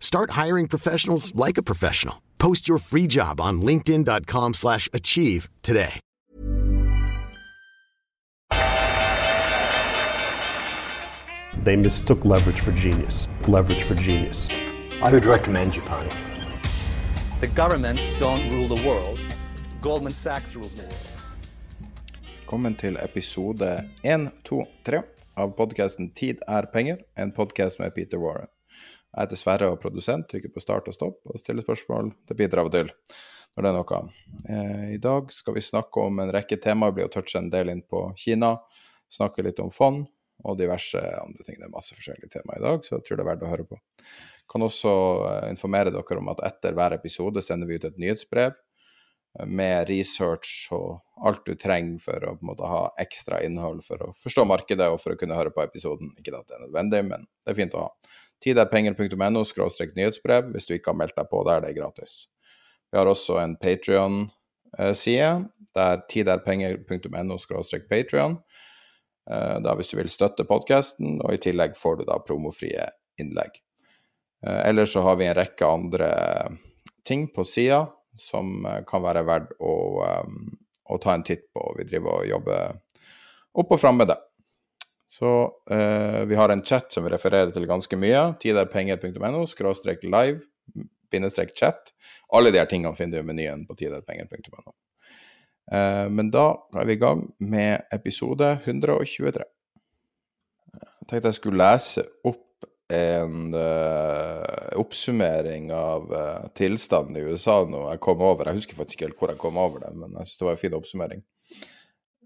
Start hiring professionals like a professional. Post your free job on linkedin.com/achieve slash achieve today. They mistook leverage for genius. Leverage for genius. I would recommend Japan. The governments don't rule the world. Goldman Sachs rules the world. Velkommen til episode 1, 2, 3 av podkasten Tid er penger, en podkast med Peter Warren. Jeg heter Sverre og produsent, trykker på start og stopp og stiller spørsmål Det bidrar av og til når det er noe. Eh, I dag skal vi snakke om en rekke temaer, blir å touche en del inn på Kina, snakke litt om fond og diverse andre ting. Det er masse forskjellige temaer i dag, så jeg tror det er verdt å høre på. Kan også eh, informere dere om at etter hver episode sender vi ut et nyhetsbrev eh, med research og alt du trenger for å på en måte ha ekstra innhold for å forstå markedet og for å kunne høre på episoden. Ikke at det er nødvendig, men det er fint å ha. Tiderpenger.no nyhetsbrev hvis du ikke har meldt deg på der, det er gratis. Vi har også en Patrion-side, Det er tiderpenger.no patrion. Da hvis du vil støtte podkasten, og i tillegg får du da promofrie innlegg. Eh, Ellers så har vi en rekke andre ting på sida som eh, kan være verdt å, å ta en titt på. Vi driver og jobber opp og fram med det. Så eh, vi har en chat som vi refererer til ganske mye. Tiderpenger.no skråstrek live bindestrek chat. Alle de her tingene finner du i menyen på tiderpenger.no. Eh, men da er vi i gang med episode 123. Jeg tenkte jeg skulle lese opp en uh, oppsummering av uh, tilstanden i USA nå jeg kom over. Jeg husker faktisk ikke helt hvor jeg kom over det, men jeg synes det var en fin oppsummering.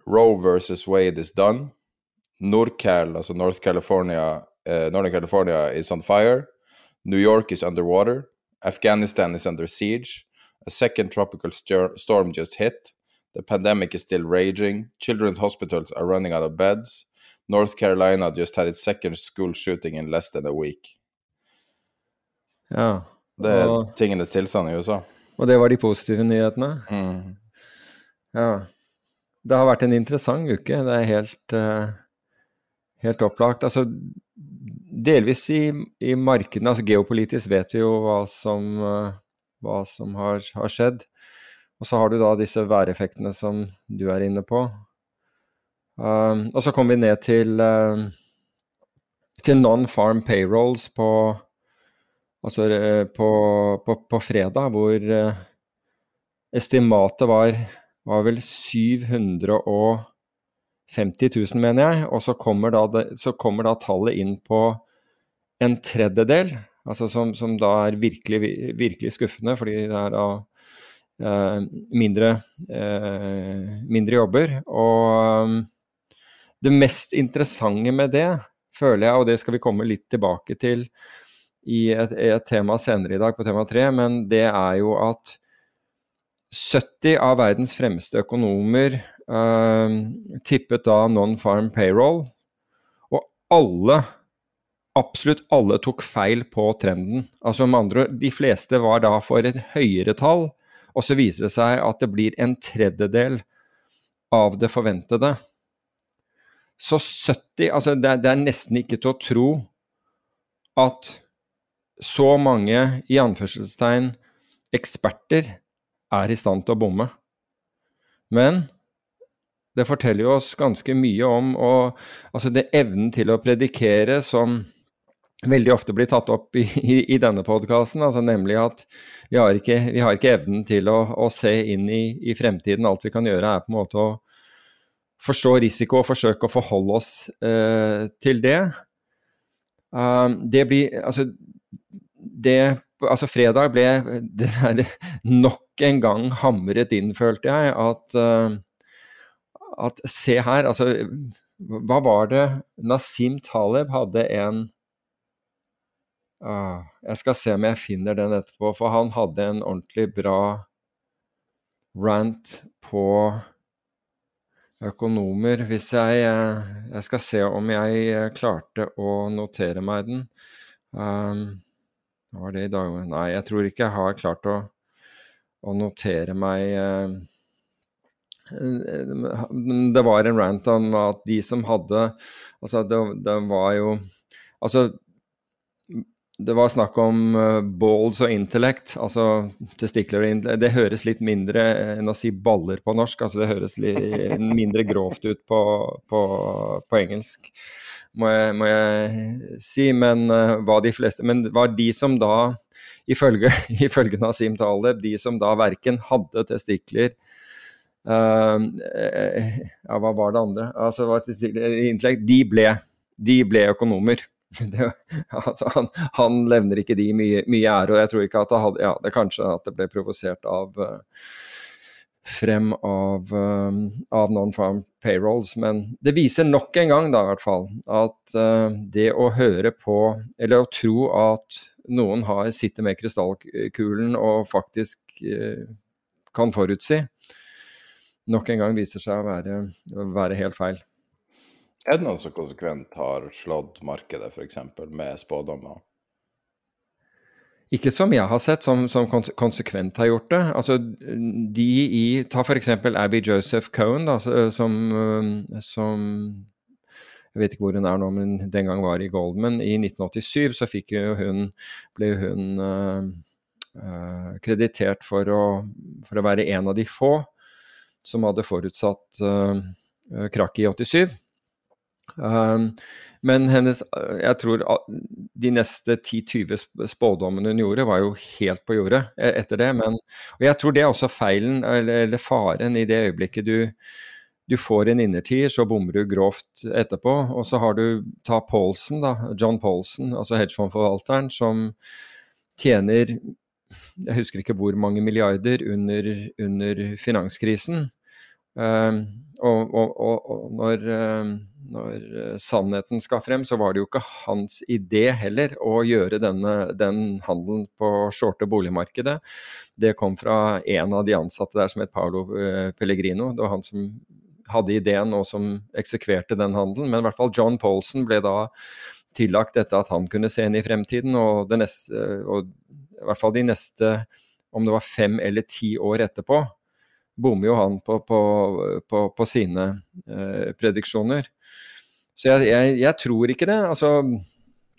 Roe versus Wade is done. Nordcal, altså North California, uh, Northern California is on fire. New York is underwater. Afghanistan is under siege. A second tropical stor- storm just hit. The pandemic is still raging. Children's hospitals are running out of beds. North Carolina just had its second school shooting in less than a week. Ja. Det er tingenes tilstand i USA. og det var de positive nyhetene? Mm. Ja. Det har vært en interessant uke. Det er helt, eh, helt opplagt. Altså, delvis i, i markedene, altså geopolitisk vet vi jo hva som, eh, hva som har, har skjedd. Og så har du da disse væreffektene som du er inne på. Um, og så kom vi ned til, uh, til non-farm payrolls på Altså uh, på, på, på fredag, hvor uh, estimatet var, var vel 750 000, mener jeg. Og så kommer da, det, så kommer da tallet inn på en tredjedel, altså som, som da er virkelig, virkelig skuffende, fordi det er da eh, mindre, eh, mindre jobber. Og um, det mest interessante med det, føler jeg, og det skal vi komme litt tilbake til i et, et tema senere i dag, på tema tre, men det er jo at 70 av verdens fremste økonomer eh, tippet da non-farm payroll, og alle, absolutt alle, tok feil på trenden. Altså med andre ord, de fleste var da for et høyere tall, og så viser det seg at det blir en tredjedel av det forventede. Så 70 Altså, det det er nesten ikke til å tro at så mange, i anførselstegn, eksperter er i stand til å bomme. Men det forteller jo oss ganske mye om og, altså det evnen til å predikere som veldig ofte blir tatt opp i, i, i denne podkasten, altså nemlig at vi har ikke, vi har ikke evnen til å, å se inn i, i, fremtiden. Alt vi kan gjøre er på en måte å forstå risiko og forsøke å forholde oss eh, til det. Uh, det blir Altså, det Altså, fredag ble det der nok en gang hamret inn, følte jeg, at, uh, at se her, altså Hva var det Nasim Taleb hadde en Ah, jeg skal se om jeg finner den etterpå, for han hadde en ordentlig bra rant på økonomer. Hvis jeg eh, Jeg skal se om jeg eh, klarte å notere meg den. Um, var det i dag? Nei, jeg tror ikke jeg har klart å, å notere meg uh, Det var en rant om at de som hadde Altså, det, det var jo Altså, det var snakk om uh, balls og intellect, altså testikler og intellect. Det høres litt mindre enn å si baller på norsk, altså det høres litt mindre grovt ut på, på, på engelsk, må jeg, må jeg, si. Men hva var de fleste Men var de som da, ifølge, ifølge Nasim Taleb, de som da verken hadde testikler Ja, hva var det andre? Altså, intellect, de ble, de ble økonomer. det, altså, han, han, levner ikke de mye, mye, ære, og jeg tror ikke at det hadde Ja, det kanskje at det ble provosert av uh, frem av, uh, av non-farm payrolls, men det viser nok en gang da i hvert fall at det å høre på, eller å tro at noen har, sitter med krystallkulen og faktisk kan forutsi, nok en gang viser seg å være, være helt feil. Er det noen som konsekvent har slått markedet, f.eks., med spådommer? Ikke som jeg har sett, som, som konsekvent har gjort det. Altså, de i Ta f.eks. Abby Joseph Cohen, da, som, som, Jeg vet ikke hvor hun er nå, men den gang var i Goldman. I 1987 så fikk hun, ble hun uh, uh, kreditert for å, for å, være en av de få som hadde forutsatt uh, krakk i 87. Um, men hennes Jeg tror de neste 10-20 spådommene hun gjorde, var jo helt på jordet e, etter det. Men, og jeg tror det er også feilen, eller, eller faren, i det øyeblikket du, du får en innertier, så bommer du grovt etterpå. Og så har du ta Paulsen, da, John Paulsen, altså hedgefondforvalteren, som tjener jeg husker ikke hvor mange milliarder under, under finanskrisen. Uh, og, og, og, når, um, når uh, sannheten skal frem, så var det jo ikke hans idé heller å gjøre denne, den handelen på shorte boligmarkedet. Det kom fra en av de ansatte der som het Paolo uh, Pellegrino. Det var han som hadde ideen og som eksekverte den handelen. Men i hvert fall John Polson ble da tillagt dette at han kunne se inn i fremtiden. Og, det neste, og i hvert fall de neste, om det var fem eller ti år etterpå, bommer jo han på, på, på, på sine eh, prediksjoner. Så jeg, jeg, jeg, tror ikke det. Altså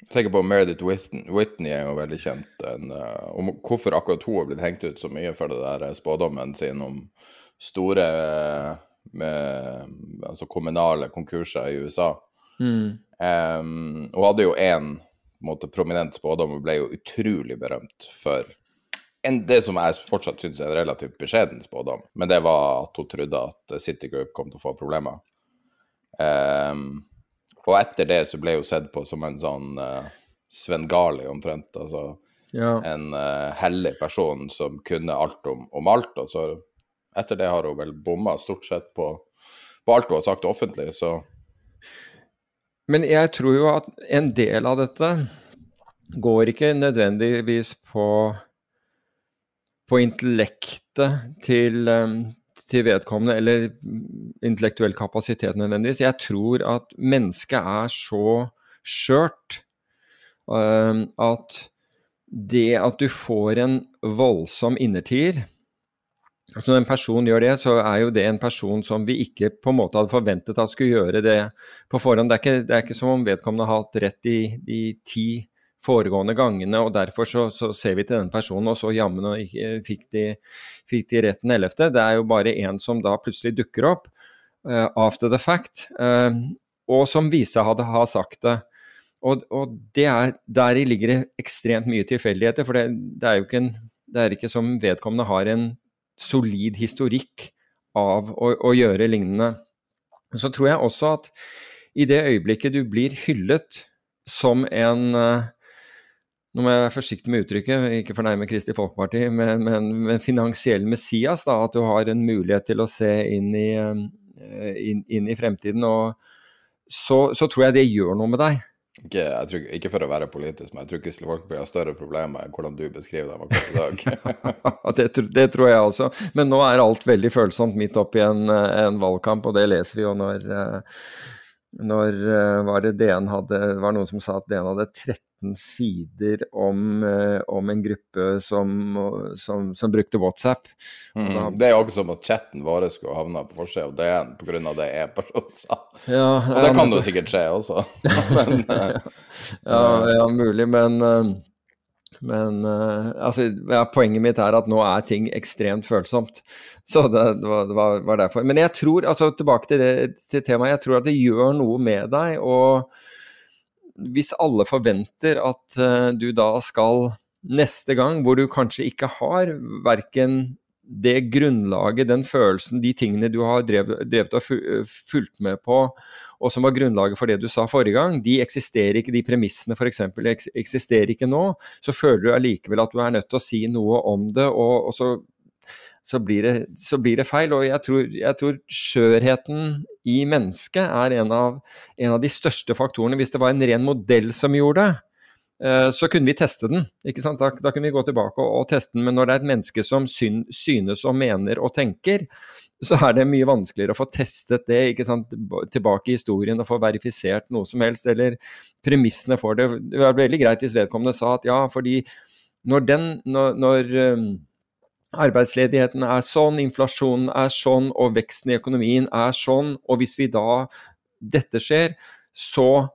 jeg tenker på Meredith Whitney, Whitney er jo veldig kjent. En, uh, om hvorfor akkurat hun har blitt hengt ut så mye for det der spådommen sin om store med, altså kommunale konkurser i USA. Mm. Um, hun hadde jo én prominent spådom og ble jo utrolig berømt for en, det som jeg fortsatt syns er en relativt beskjeden spådom, men det var at hun trodde at City Group kom til å få problemer. Um, og etter det så ble hun sett på som en sånn uh, Sven Gali omtrent. Altså ja. en uh, hellig person som kunne alt om, om, alt. Og så etter det har hun vel bomma stort sett på, på alt hun har sagt offentlig, så Men jeg tror jo at en del av dette går ikke nødvendigvis på på intellektet til, um, til, vedkommende, eller intellektuell kapasitet nødvendigvis. Jeg tror at mennesket er så skjørt um, at det at du får en voldsom innertier altså Når en person gjør det, så er jo det en person som vi ikke på en måte hadde forventet at skulle gjøre det på forhånd. Det er ikke, det er ikke som om vedkommende har hatt rett i de ti foregående gangene, og derfor så, så ser vi til den personen, og så jammen fikk de, fikk de rett den 11. Det er jo bare en som da plutselig dukker opp uh, after the fact, uh, og som viser hadde ha sagt det. Og, og det er, deri ligger det ekstremt mye tilfeldigheter, for det, det, er jo ikke en, det er ikke som vedkommende har en solid historikk av å, å gjøre lignende. Så tror jeg også at i det øyeblikket du blir hyllet som en uh, nå må jeg være forsiktig med uttrykket, ikke fornærme Kristelig Folkeparti, men, men, men, finansiell Messias. da, At du har en mulighet til å se inn i, eh, inn, inn i fremtiden. og så, så, tror jeg det gjør noe med deg. Ikke, tror, ikke, for å være politisk, men jeg tror Kristelig Folkeparti har større problemer enn hvordan du beskriver dem akkurat i dag. det, det, tror jeg også. Men nå er alt veldig følsomt midt oppi en, en valgkamp, og det leser vi jo når uh, når uh, var det DN hadde Det var noen som sa at DN hadde 13 sider om, uh, om en gruppe som, som, som brukte WhatsApp. Mm, da, det er jo ikke som at chatten vår skulle havna på forsida av DN pga. det en person sa. Ja, og det kan jo sikkert skje også. men, uh, ja, ja, mulig, men men uh, altså, ja, poenget mitt er at nå er ting ekstremt følsomt. Så det, det, var, det var, derfor. Men jeg tror, altså tilbake til, det, til temaet, jeg tror at det gjør noe med deg. Og hvis alle forventer at uh, du da skal neste gang, hvor du kanskje ikke har verken det grunnlaget, den følelsen, de tingene du har drevet, drevet og fulgt med på, og som var grunnlaget for det du sa forrige gang, de eksisterer ikke, de premissene f.eks. eksisterer ikke nå, så føler du allikevel at du er nødt til å si noe om det, og, og så, så, blir det, så, blir det, feil. Og jeg tror, jeg tror skjørheten i mennesket er en av, en av de største faktorene. Hvis det var en ren modell som gjorde det, Eh, så kunne vi teste den. Da, da kunne vi gå tilbake og, og, teste den. Men når det er et menneske som syn, synes og mener og tenker, så er det mye vanskeligere å få testet det ikke sant? tilbake i historien og få verifisert noe som helst, eller premissene for det. Det var veldig greit hvis vedkommende sa at ja, fordi når den når, når um, arbeidsledigheten er sånn, inflasjonen er sånn, og veksten i økonomien er sånn, og hvis vi da dette skjer, så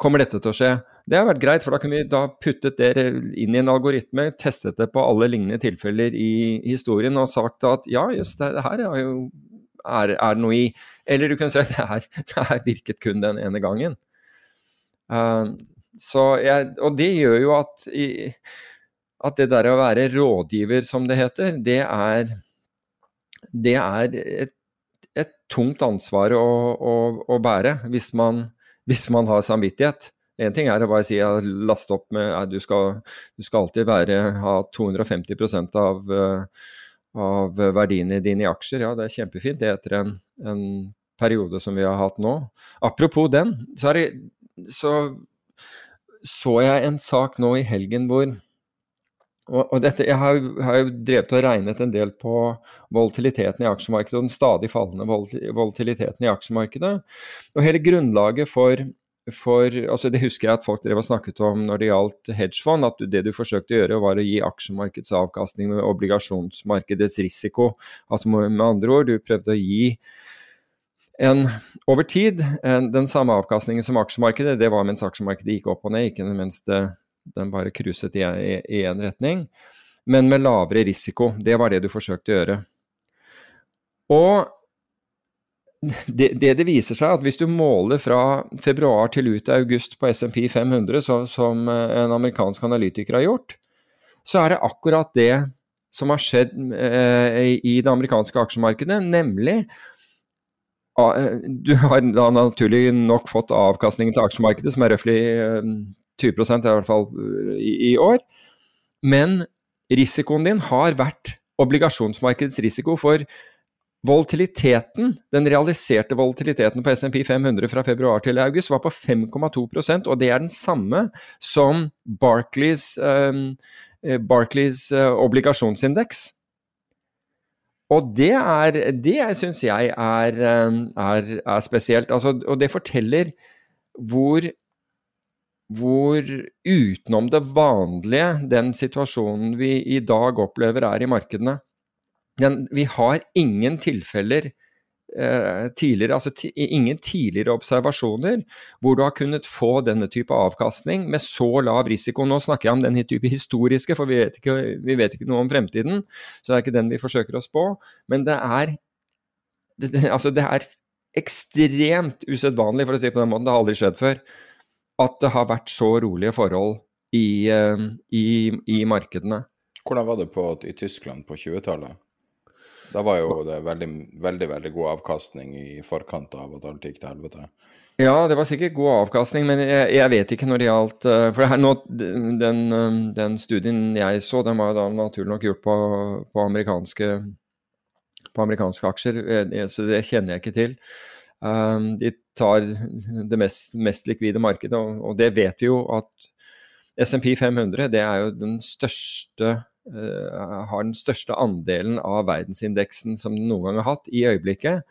kommer dette til å skje. Det har vært greit, for da kunne vi da puttet det inn i en algoritme, testet det på alle lignende tilfeller i historien og sagt at ja, just det, her er jo er, det noe i. Eller du kunne si at det her, det her virket kun den ene gangen. Uh, jeg, og det gjør jo at, i, at det der å være rådgiver, som det heter, det er, det er et, et tungt ansvar å, å, å bære hvis man hvis man har samvittighet. Én ting er å bare si at laste opp med at du skal, du skal alltid være, ha 250% av, eh, av verdiene dine i aksjer. Ja, det er kjempefint det etter en, en periode som vi har hatt nå. Apropos den, så, det, så, så jeg en sak nå i helgen hvor og, og dette, Jeg har, har, jo drevet og regnet en del på volatiliteten i aksjemarkedet og den stadig fallende volatiliteten i aksjemarkedet. Og hele grunnlaget for, for altså Det husker jeg at folk drev og snakket om når det gjaldt hedgefond. At det du forsøkte å gjøre, var å gi aksjemarkedets avkastning med obligasjonsmarkedets risiko. Altså med andre ord, du prøvde å gi en, over tid en, den samme avkastningen som aksjemarkedet. Det var mens aksjemarkedet gikk opp og ned, ikke mens det den bare cruiset i én retning. Men med lavere risiko. Det var det du forsøkte å gjøre. Og det, det, viser seg, at hvis du måler fra februar til ut i august på SMP 500, så, som en amerikansk analytiker har gjort, så er det akkurat det som har skjedd eh, i det amerikanske aksjemarkedet, nemlig eh, du har da naturlig nok fått avkastningen til aksjemarkedet, som er røftlig eh, 20% i hvert fall øh, i, i år. Men risikoen din har vært obligasjonsmarkedets risiko for volatiliteten, den realiserte volatiliteten på SMP 500 fra februar til august var på 5,2% og det er den samme som Barclays, eh, Barclays eh, obligasjonsindeks. Og det er Det syns jeg er, er, er spesielt. Altså, og det forteller hvor hvor utenom det vanlige den situasjonen vi i dag opplever er i markedene den, Vi har ingen tilfeller eh, tidligere, altså ingen tidligere observasjoner hvor du har kunnet få denne type avkastning med så lav risiko. Nå snakker jeg om den type historiske, for vi vet, ikke, vi vet ikke noe om fremtiden. Så det er ikke den vi forsøker å spå. Men det er, det, altså det er ekstremt usedvanlig, for å si det på den måten. Det har aldri skjedd før at det har vært så rolige forhold i, eh, i, i markedene. Hvordan var det på, i Tyskland på 20-tallet? Da var jo det veldig, veldig, veldig god avkastning i forkant av at alt gikk til helvete. Ja, det var sikkert god avkastning, men jeg, jeg vet ikke når det gjaldt for For her, nå, den, eh, den, studien jeg så, den var da naturlig nok gjort på, på, amerikanske, på amerikanske, aksjer, så det kjenner jeg ikke til. Um, de tar det mest, mest likvide markedet, og, og, det vet vi jo at SMP 500 det er jo den største uh, har den største andelen av verdensindeksen som den noen gang har hatt i øyeblikket.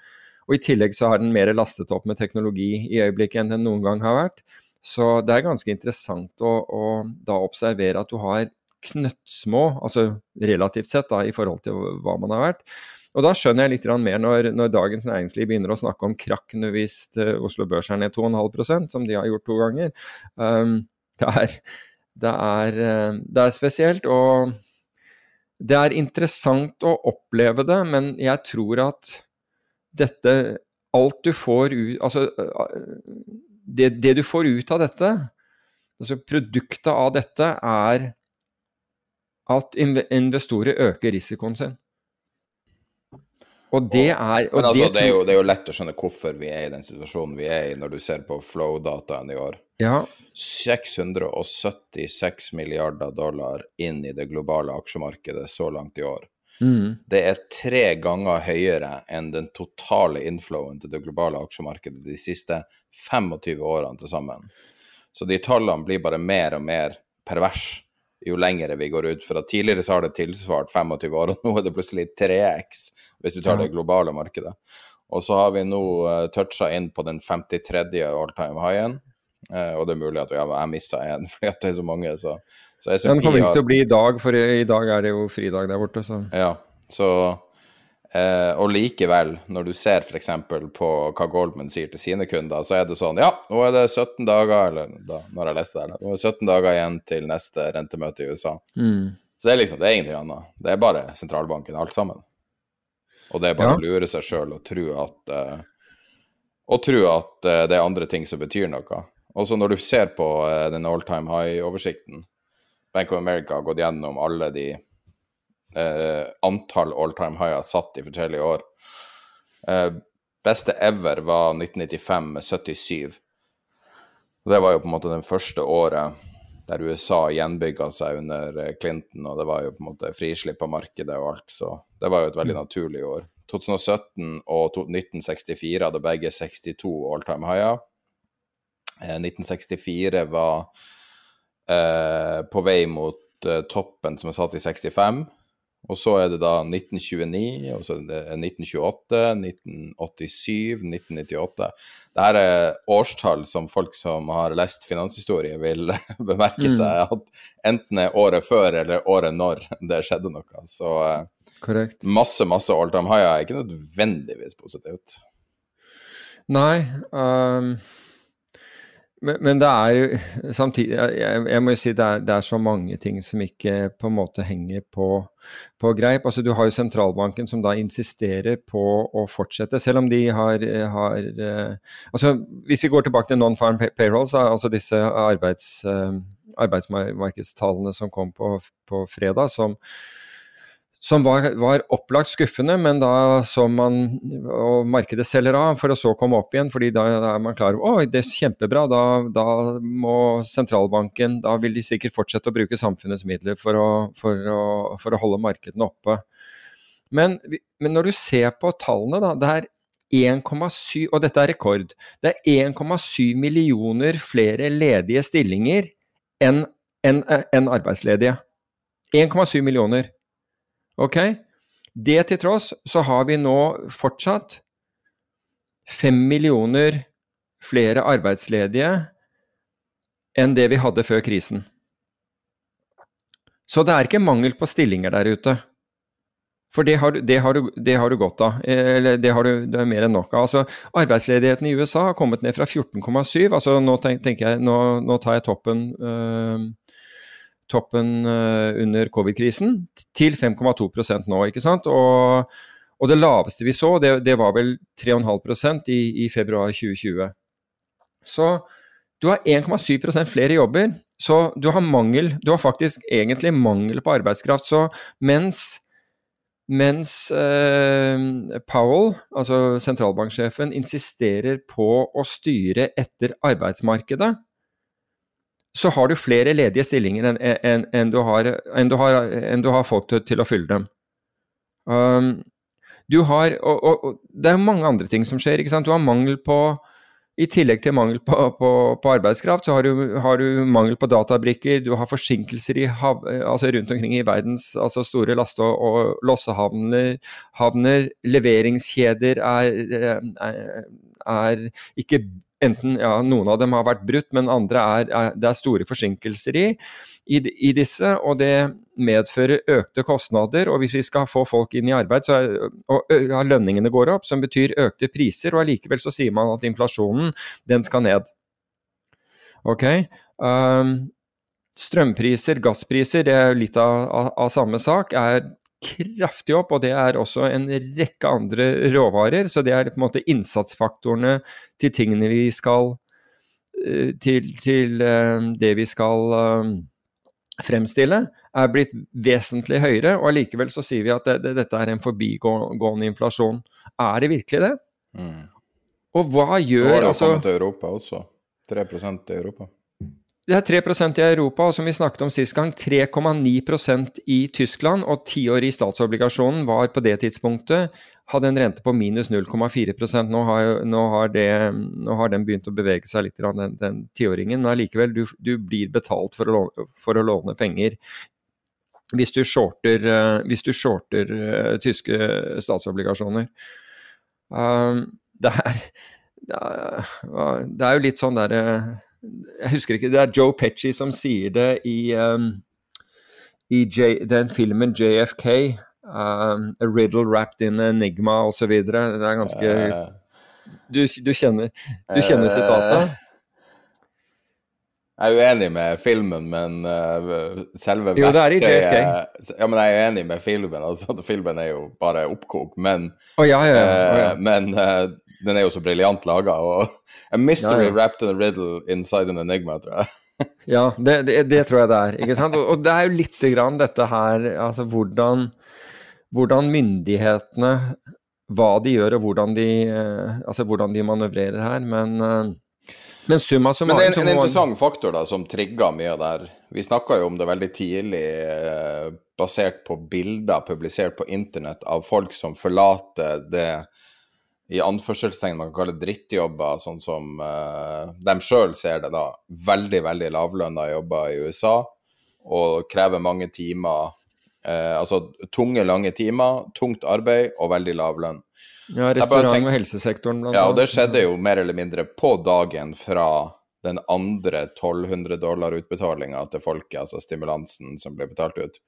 Og I tillegg så har den mer lastet opp med teknologi i øyeblikket enn den noen gang har vært. Så det er ganske interessant å, å da observere at du har knøttsmå, altså relativt sett da, i forhold til hva man har vært. Og da skjønner jeg litt mer når, når, Dagens Næringsliv begynner å snakke om krakk nå hvis Oslo Børs er ned 2,5% som de har gjort to ganger. Um, det, er, det, er, eh, det er spesielt. Og det er interessant å oppleve det, men jeg tror at dette Alt du får ut Altså, det, det, du får ut av dette, altså produktet av dette, er at investorer øker risikoen sin. Og det er og Men altså, det, er jo, det, er jo, lett å skjønne hvorfor vi er i den situasjonen vi er i, når du ser på flow-dataen i år. Ja. 676 milliarder dollar inn i det globale aksjemarkedet så langt i år. Mm. Det er tre ganger høyere enn den totale inflowen til det globale aksjemarkedet de siste 25 årene til sammen. Så de tallene blir bare mer og mer pervers jo lengre vi går ut. For at tidligere så har det tilsvart 25 år, og nå er det plutselig 3X, hvis du tar det globale markedet. Og så har vi nå uh, eh, toucha inn på den 53. all time high-en. Uh, og det er mulig at jeg, jeg missa en fordi at det er så mange, så så SMP Den kommer ikke til å bli i dag, for i dag er det jo fridag der borte. Så. Ja, så eh, Og likevel, når du ser f.eks. på hva Goldman sier til sine kunder, så er det sånn Ja, nå er det 17 dager, eller da når jeg leste det, nå er det 17 dager igjen til neste rentemøte i USA. Mm. Så det er liksom, det er ingenting annet. Det er bare sentralbanken, alt sammen. Og det er bare ja. å lure seg sjøl og tro at uh, Og tro at uh, det er andre ting som betyr noe. Også når du ser på uh, den all time high-oversikten, Bank of America har gått gjennom alle de eh, antall all time higher satt i forskjellige år. Eh, beste ever var 1995 med 77. Det var jo på en måte den første året der USA gjenbygga seg under eh, Clinton, og det var jo på en måte frislipp av markedet og alt, så det var jo et veldig mm. naturlig år. 2017 og 1964 hadde begge 62 all time higher. 1964 eh, var eh, på vei mot eh, toppen som er satt i 65. Og så er det da 1929, og så er det 1928, 1987, 1998. Dette er årstall som folk som har lest finanshistorie, vil bemerke mm. seg at enten er året før eller året når det skjedde noe. Så Correct. masse, masse all time high er ikke nødvendigvis positivt. Nei. Um men, men, det er samtidig Jeg, jeg må jo si det er, det er, så mange ting som ikke på en måte henger på, på, greip. Altså Du har jo sentralbanken som da insisterer på å fortsette, selv om de har, har uh, altså Hvis vi går tilbake til non-farm payrolls, altså disse arbeids, uh, arbeidsmarkedstallene som kom på, på fredag, som som var, var, opplagt skuffende, men da så man og markedet selger av for å så komme opp igjen. fordi da, er man klar over at det er kjempebra, da, da, må sentralbanken Da vil de sikkert fortsette å bruke samfunnets midler for å, for å, for å holde markedene oppe. Men, men, når du ser på tallene, da, det er 1,7 Og dette er rekord. Det er 1,7 millioner flere ledige stillinger enn en, en arbeidsledige. 1,7 millioner. Ok? Det til tross så har vi nå fortsatt fem millioner flere arbeidsledige enn det vi hadde før krisen. Så det er ikke mangel på stillinger der ute. For det har, det har, du, det har du, godt av. Eller det har du det er mer enn nok av. Altså, arbeidsledigheten i USA har kommet ned fra 14,7 altså nå, tenker jeg, nå, nå tar jeg toppen øh, toppen eh, under covid-krisen til 5,2% nå. ikke sant? Og, og, det laveste vi så, det, det var vel 3,5 i, i februar 2020. Så Du har 1,7% flere jobber, så du har mangel Du har faktisk egentlig mangel på arbeidskraft. Så mens, mens eh, Powell, altså sentralbanksjefen, insisterer på å styre etter arbeidsmarkedet, så har du flere ledige stillinger enn en, en du, en du, du, har folk til, til å fylle dem. Um, du har, og, og, og, Det er mange andre ting som skjer. ikke sant? Du har mangel på i tillegg til mangel på, på, på arbeidskraft, så har du, har du, mangel på databrikker, du har forsinkelser hav, altså rundt omkring i verdens altså store laste- og lossehavner. Havner, leveringskjeder er, er, er ikke enten ja, noen av dem har vært brutt, men andre er, er det er store forsinkelser i, i, i, disse. Og det medfører økte kostnader. Og hvis vi skal få folk inn i arbeid, så er, og ja, lønningene går opp, som betyr økte priser. Og allikevel så sier man at inflasjonen, den skal ned. Ok. Um, strømpriser, gasspriser, det er litt av, av, av samme sak. er kraftig opp, og det er også en rekke andre råvarer. Så det er på en måte innsatsfaktorene til tingene vi skal eh, Til, til eh, det vi skal eh, fremstille, er blitt vesentlig høyere. Og allikevel så sier vi at det, det, dette er en forbigående inflasjon. Er det virkelig det? Mm. Og hva gjør Nå har det altså, kommet til Europa også. 3 i Europa. Det er 3% i Europa, og som vi snakket om sist gang, 3,9% i Tyskland. Og tiårig statsobligasjonen var på det tidspunktet hadde en rente på minus 0,4% nå, nå, har nå har den begynt å bevege seg litt, den, tiåringen. Men allikevel, du, du, blir betalt for å, låne, for å låne penger hvis du shorter, uh, hvis du shorter uh, tyske statsobligasjoner. Um, det, er, det, er, jo litt sånn derre jeg husker ikke, det er Joe Petchy som sier det i, um, i J, den filmen JFK. Um, a riddle wrapped in enigma osv. Det er ganske Du, du kjenner, du kjenner sitatet? Jeg er uenig med filmen, men uh, selve Jo, det er i JFK. Ja, men jeg er enig med filmen. altså Filmen er jo bare oppkok, men oh, ja, ja, ja. Oh, Men den er jo så briljant laga. A mystery wrapped in a riddle inside an enigma, tror jeg. ja, det, det, det, tror jeg det er. ikke sant? Og, og det er jo lite grann dette her, altså hvordan, hvordan myndighetene Hva de gjør, og hvordan de, altså hvordan de manøvrerer her. Men men summa summarum Men det er en, en interessant faktor da, som trigger mye av det her. Vi snakka jo om det veldig tidlig, eh, basert på bilder publisert på internett av folk som forlater det i anførselstegn man kan kalle drittjobber, sånn som uh, de sjøl ser det, da. Veldig, veldig lavlønna jobber i USA, og krever mange timer. Uh, altså tunge, lange timer, tungt arbeid og veldig lav lønn. Ja, restaurant- tenkt, og helsesektoren blant annet. Ja, og det skjedde jo mer eller mindre på dagen fra den andre 1200 dollar-utbetalinga til folket, altså stimulansen som ble betalt ut.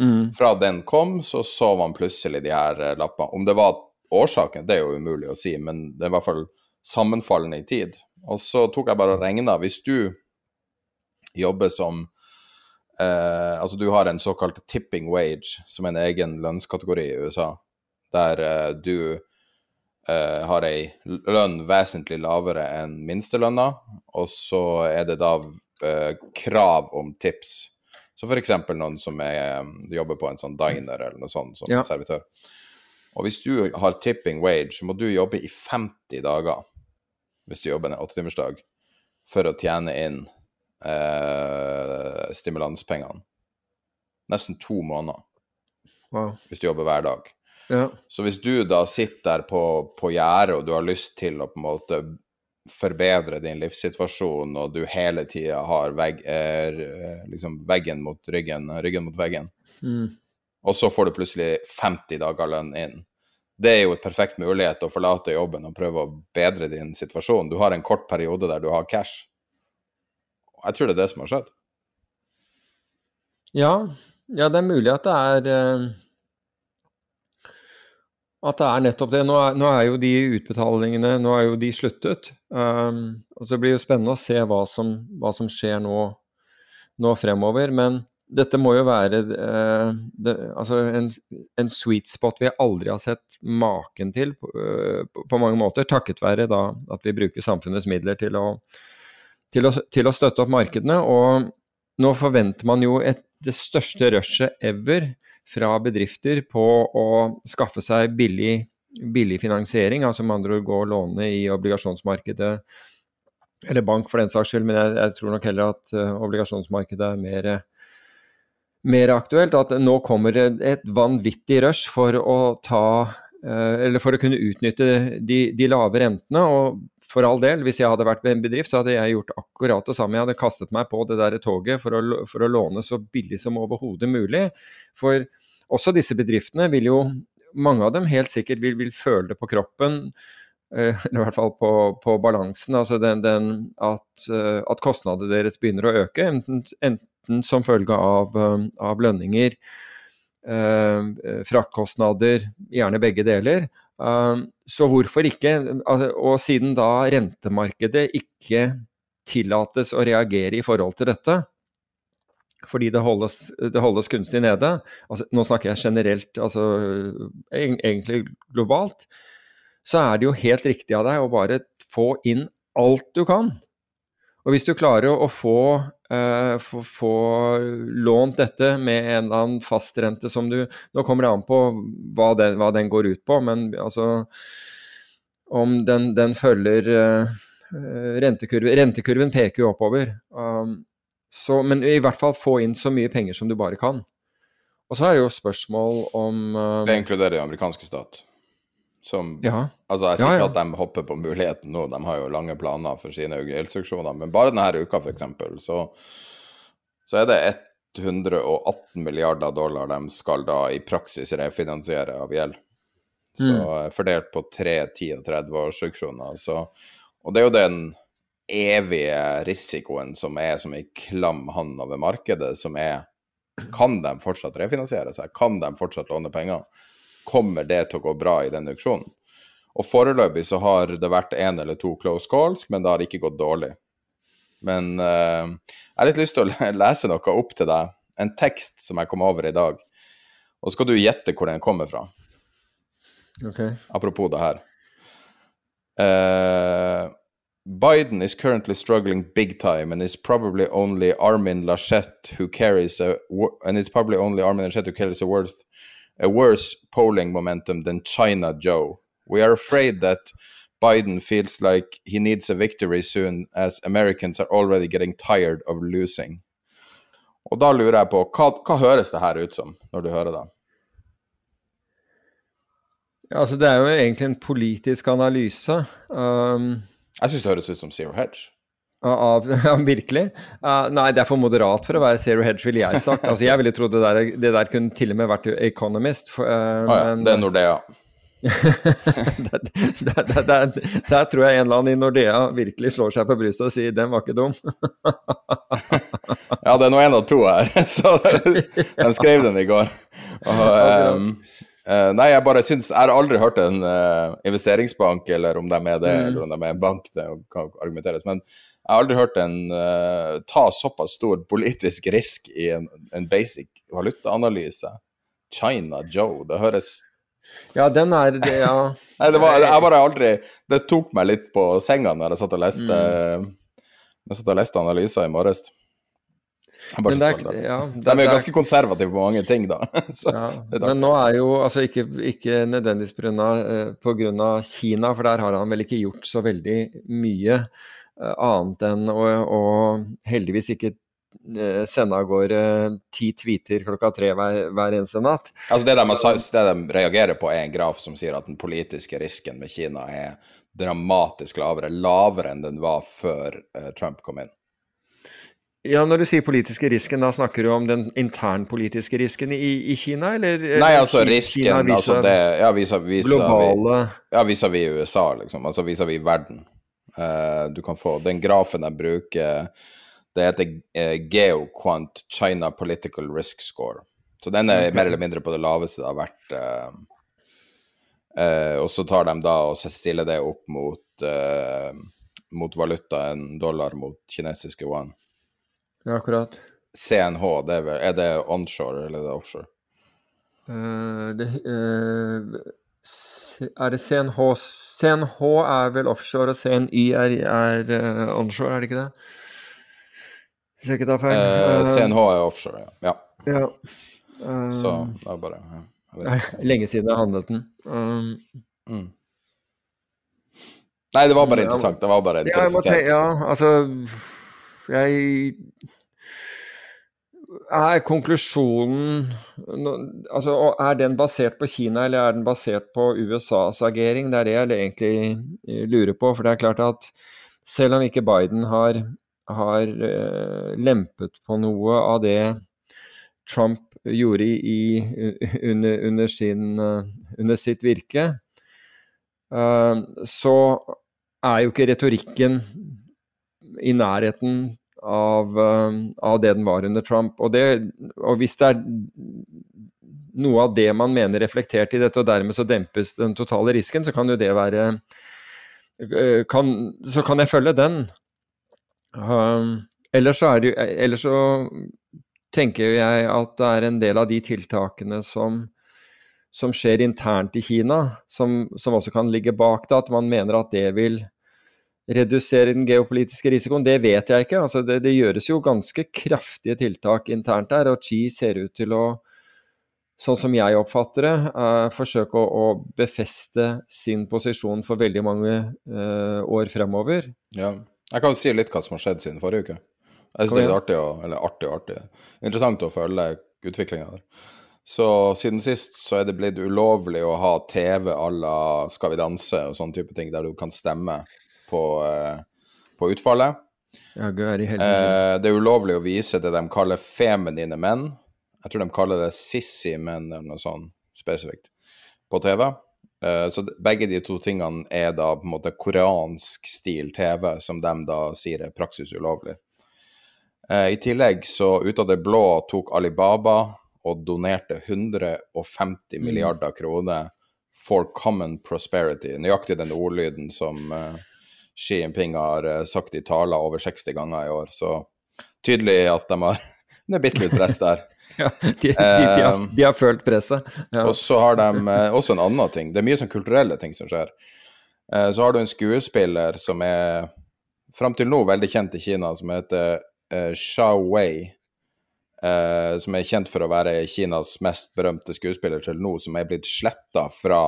Mm. Fra den kom, så så man plutselig de her eh, lappene. Om det var årsaken, det er jo umulig å si, men det er i hvert fall sammenfallende i tid. Og så tok jeg bare og regna. Hvis du jobber som eh, Altså, du har en såkalt tipping wage, som er en egen lønnskategori i USA, der eh, du eh, har ei lønn vesentlig lavere enn minstelønna, og så er det da uh, krav om tips. Så f.eks. noen som er, um, jobber på en sånn diner eller noe sånt som ja. servitør. Og hvis du har tipping wage, så må du jobbe i 50 dager hvis du jobber en åttetimersdag, for å tjene inn eh, stimulanspengene. Nesten to måneder wow. hvis du jobber hver dag. Ja. Så hvis du da sitter der på, på gjerdet og du har lyst til å på en måte forbedre din livssituasjon, og du hele tida har vegg, er, liksom veggen mot ryggen, ryggen mot veggen, mm. Og så får du plutselig 50 dager lønn inn. Det er jo et perfekt mulighet å forlate jobben og prøve å bedre din situasjon. Du har en kort periode der du har cash. Jeg tror det er det som har skjedd. Ja, ja det er mulig at det er uh at det er nettopp det. Nå er, nå er, jo de utbetalingene nå er jo de sluttet. Um, og Så blir det jo spennende å se hva som, hva som skjer nå, nå, fremover. Men dette må jo være uh, det, altså en, en, sweet spot vi aldri har sett maken til uh, på, på, mange måter. Takket være da at vi bruker samfunnets midler til å, til, å, til, å, støtte opp markedene. Og nå forventer man jo et, det største rushet ever fra bedrifter på å skaffe seg billig, billig finansiering, altså med andre ord gå og låne i obligasjonsmarkedet eller bank for den saks skyld, men jeg, jeg tror nok heller at uh, obligasjonsmarkedet er mer, mer, aktuelt. At nå kommer det et vanvittig rush for å ta uh, Eller for å kunne utnytte de, de, lave rentene. Og for all del, hvis jeg hadde vært ved en bedrift, så hadde jeg gjort akkurat det samme. Jeg hadde kastet meg på det der toget for å, for å låne så billig som overhodet mulig. For også disse bedriftene vil jo mange av dem helt sikkert vil, vil føle det på kroppen Eh, eller i hvert fall på, på balansen. Altså den, den at, eh, at, kostnadene deres begynner å øke, enten, enten som følge av, eh, av lønninger, eh, fraktkostnader, gjerne begge deler. Eh, så hvorfor ikke? Og siden da rentemarkedet ikke tillates å reagere i forhold til dette, fordi det holdes, det holdes kunstig nede altså, Nå snakker jeg generelt, altså egentlig globalt så er det jo helt riktig av deg å bare få inn alt du kan. Og hvis du klarer å få, uh, få, få lånt dette med en eller annen fastrente som du Nå kommer det an på hva den, hva den går ut på, men altså Om den, den følger uh, rentekurven Rentekurven peker jo oppover. Um, så, men i hvert fall få inn så mye penger som du bare kan. Og så er det jo spørsmål om uh, Det inkluderer amerikanske stat? Som, ja. Altså, jeg sier ikke ja, ja. at de hopper på muligheten nå, de har jo lange planer for sine gjeldsinstruksjoner, men bare denne uka, f.eks., så, så er det 118 milliarder dollar de skal da i praksis refinansiere av gjeld. Så mm. fordelt på 3, 10 og 30 års auksjoner. Og det er jo den evige risikoen som er som ei klam hånd over markedet, som er Kan de fortsatt refinansiere seg? Kan de fortsatt låne penger? Kommer det til å gå bra i den auksjonen. Og foreløpig så har det vært én eller to close calls, men det har ikke gått dårlig. Men uh, jeg har litt lyst til å lese noe opp til deg. En tekst som jeg kom over i dag. Og så skal du gjette hvor den kommer fra. Okay. Apropos det her. Uh, Biden is currently struggling big time, and it's probably only Armin Laschet who carries a and it's probably only Armin Laschet who carries a worth a worse polling momentum than China Joe. We are afraid that Biden feels like he needs a victory soon, as Americans are already getting tired of losing. Og da lurer jeg på, hva, hva høres det her ut som, når du hører det? Ja, altså Det er jo egentlig en politisk analyse. Um, jeg syns det høres ut som Zero Hedge. Av, virkelig? Uh, nei, det er for moderat for å være zero hedge, ville jeg sagt. Altså, jeg ville trodd det der, det der kunne til og med vært Economist. For, uh, ah, ja, men, det er Nordea. der, der, der, der, tror jeg en eller annen i Nordea virkelig slår seg på brystet og sier 'den var ikke dum'. ja, det er nå en av to her, så de skrev den i går. Og, um, nei, jeg bare syns Jeg har aldri hørt en uh, investeringsbank, eller om de er det, mm. eller om de er en bank, det kan argumenteres. men jeg har aldri hørt en uh, ta såpass stor politisk risk i en, en basic valutaanalyse. China Joe, det høres Ja, den er det, ja. Nei, det var jeg bare aldri Det tok meg litt på senga når jeg satt og leste, mm. jeg satt og leste analyser i morges. Men det er, ja, det, de er jo ganske konservative på mange ting, da. ja, men nå er jo altså ikke, ikke nødvendigvis pga. Eh, Kina, for der har han vel ikke gjort så veldig mye. Eh, annet enn å, å heldigvis ikke eh, sende av gårde ti tweeter klokka tre hver, hver eneste natt. Altså det de, det de, reagerer på, er en graf som sier at den politiske risken med Kina er dramatisk lavere, lavere enn den var før uh, Trump kom inn. Ja, Når du sier politiske risken, da snakker du om den internpolitiske risken i, i Kina, eller? Nei, altså risken Kina, altså det, Ja, vis-à-vis globale... Ja, vis-à-vis USA, liksom. Altså vis-à-vis verden. Uh, du kan få den grafen jeg bruker, det heter uh, GeoQuant China Political Risk Score. Så den er mer eller mindre på det laveste det har vært. Uh, og så tar de da og stiller det opp mot, mot valutaen dollar mot kinesiske yuan. Ja, akkurat. CNH, det er, vel, er det onshore eller er det offshore? det, er det CNH CNH er vel offshore, og CNY er, er uh, onshore, er det ikke det? Hvis jeg ikke tar feil. Eh, CNH er offshore, ja. ja. ja. Så Um, det er bare ja. lenge siden jeg handlet den. Um, Mm. Nei, det var bare interessant. Det var bare interessant. ja, jeg må tenke, ja, altså Jeg Er konklusjonen altså, Er den basert på Kina, eller er den basert på USAs agering? Det er det jeg egentlig eh, lurer på. For det er klart at selv om ikke Biden har, har eh, lempet på noe av det Trump gjorde i, under, under, sin, eh, under sitt virke, så er jo ikke retorikken i nærheten av, eh, av det den var under Trump. Og, det, og hvis det er noe av det man mener reflektert i dette, og dermed så dempes den totale risken, så kan jo det være eh, kan, Så kan jeg følge den. Um, ellers så det Ellers så tenker jeg at det er en del av de tiltakene som som skjer internt i Kina, som, som også kan ligge bak det, at man mener at det vil redusere den geopolitiske risikoen, det vet jeg ikke. Altså det, det gjøres jo ganske kraftige tiltak internt der, og Xi ser ut til å, sånn som jeg oppfatter det, uh, forsøke å, å befeste sin posisjon for veldig mange uh, år fremover. Ja. Jeg kan jo si litt hva som har skjedd siden forrige uke. Jeg synes det er artig, å, eller artig og artig. Interessant å følge utviklinga der. Så siden sist så er det blitt ulovlig å ha TV à la Skal vi danse og sånne type ting, der du kan stemme på, eh, på utfallet. Ja, i. Eh, det er ulovlig å vise det de kaller feminine menn. Jeg tror de kaller det sissy menn eller noe sånt spesifikt på TV. Eh, så begge de to tingene er da på en måte koreansk stil TV, som de da sier er praksis ulovlig. Eh, I tillegg så ut av det blå tok Alibaba og donerte 150 milliarder kroner for common prosperity. Nøyaktig den ordlyden som Xi Jinping har eh, sagt i taler over 60 ganger i år. Så tydelig at de har Det er bitte litt press der. Ja, de, de, de, har, de har følt presset. Ja. Og så har de eh, også en annen ting. Det er mye sånn kulturelle ting som skjer. Eh, så har du en skuespiller som er fram til nå veldig kjent i Kina, som heter eh, Shao Wei. Eh, som er kjent for å være Kinas mest berømte skuespiller til nå, som er blitt sletta fra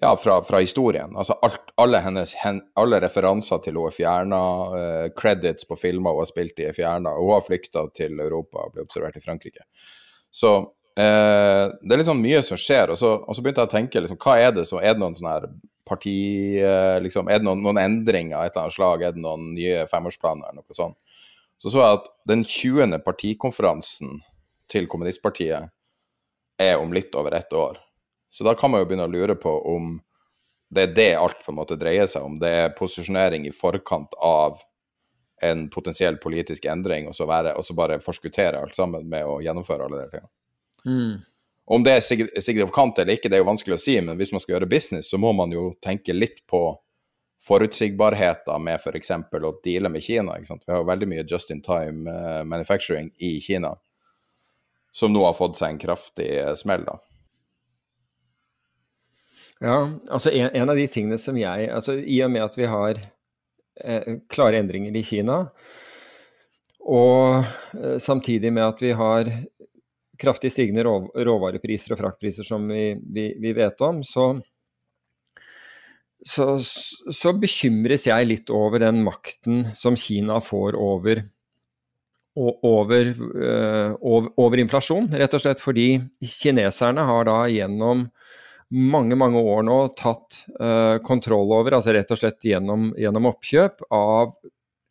ja, fra, fra historien. Altså alt, alle, hennes, hen, alle referanser til hun er fjerna, uh, credits på filmer hun har spilt i er fjerna. Hun har flykta til Europa og ble observert i Frankrike. Så uh, det er liksom mye som skjer, og så, og så begynte jeg å tenke liksom, hva er det så Er det noen sånne her parti... uh, liksom, er det noen, noen endringer av et eller annet slag? Er det noen nye femårsplaner eller noe sånt? Så så jeg at den 20. partikonferansen til kommunistpartiet er om litt over ett år. Så da kan man jo begynne å lure på om det er det alt på en måte dreier seg om. Det er posisjonering i forkant av en potensiell politisk endring, og så, være, og så bare forskuttere alt sammen med å gjennomføre alle de tingene. Mm. Om det er sig- signifikant eller ikke, det er jo vanskelig å si, men hvis man skal gjøre business, så må man jo tenke litt på forutsigbarheten med f.eks. å deale med Kina. Vi har jo veldig mye just in time eh, manufacturing i Kina, som nå har fått seg en kraftig smell. da. Ja, altså en, en av de tingene som jeg altså I og med at vi har eh, klare endringer i Kina, og eh, samtidig med at vi har kraftig stigende rå, råvarepriser og fraktpriser som vi, vi, vi vet om, så, så, så bekymres jeg litt over den makten som Kina får over over, øh, over, over inflasjon, rett og slett fordi kineserne har da gjennom mange mange år nå tatt uh, kontroll over, altså rett og slett gjennom, gjennom oppkjøp av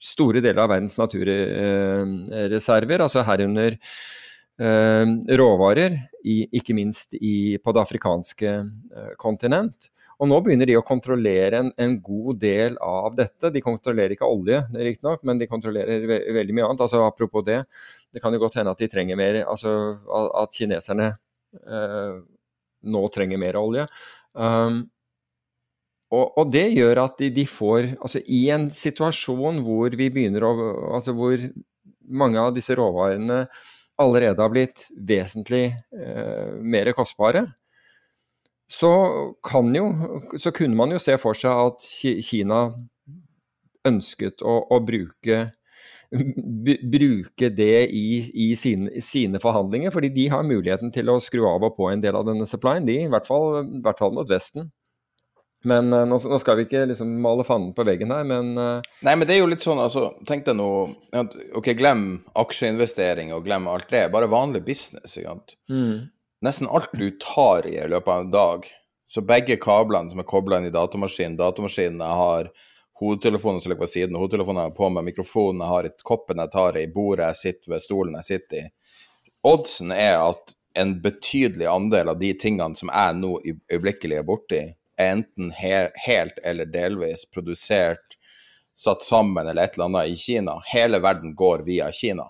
store deler av verdens naturreserver, altså herunder uh, råvarer, i, ikke minst i, på det afrikanske eh, kontinent. Og nå begynner de å kontrollere en, en god del av dette. De kontrollerer ikke olje, riktignok, men de kontrollerer ve veldig mye annet. Altså Apropos det, det kan jo godt hende at de trenger mer, altså at kineserne nå trenger mer olje. Um, og, og, det gjør at de, de, får Altså i en situasjon hvor vi begynner å Altså hvor mange av disse råvarene allerede har blitt vesentlig eh, mer kostbare, så kan jo Så kunne man jo se for seg at Kina ønsket å, å bruke bruke det i, i sine, sine, forhandlinger, fordi de har muligheten til å skru av og på en del av denne supplyen, de, i hvert fall, i hvert fall mot Vesten. Men uh, nå, nå, skal vi ikke liksom male fanden på veggen her, men uh... Nei, men det er jo litt sånn, altså, tenk deg nå Ok, glem aksjeinvestering og glem alt det, bare vanlig business. ikke sant? Mm. Nesten alt du tar i i løpet av en dag, så begge kablene som er kobla inn i datamaskinen, datamaskinene har hodetelefonen som ligger på siden, hodetelefonen er på med mikrofonen, jeg har i koppen jeg tar i, bordet jeg sitter ved, stolen jeg sitter i. Oddsen er at en betydelig andel av de tingene som jeg nå øyeblikkelig er borti, er enten he helt eller delvis produsert, satt sammen eller et eller annet i Kina. Hele verden går via Kina.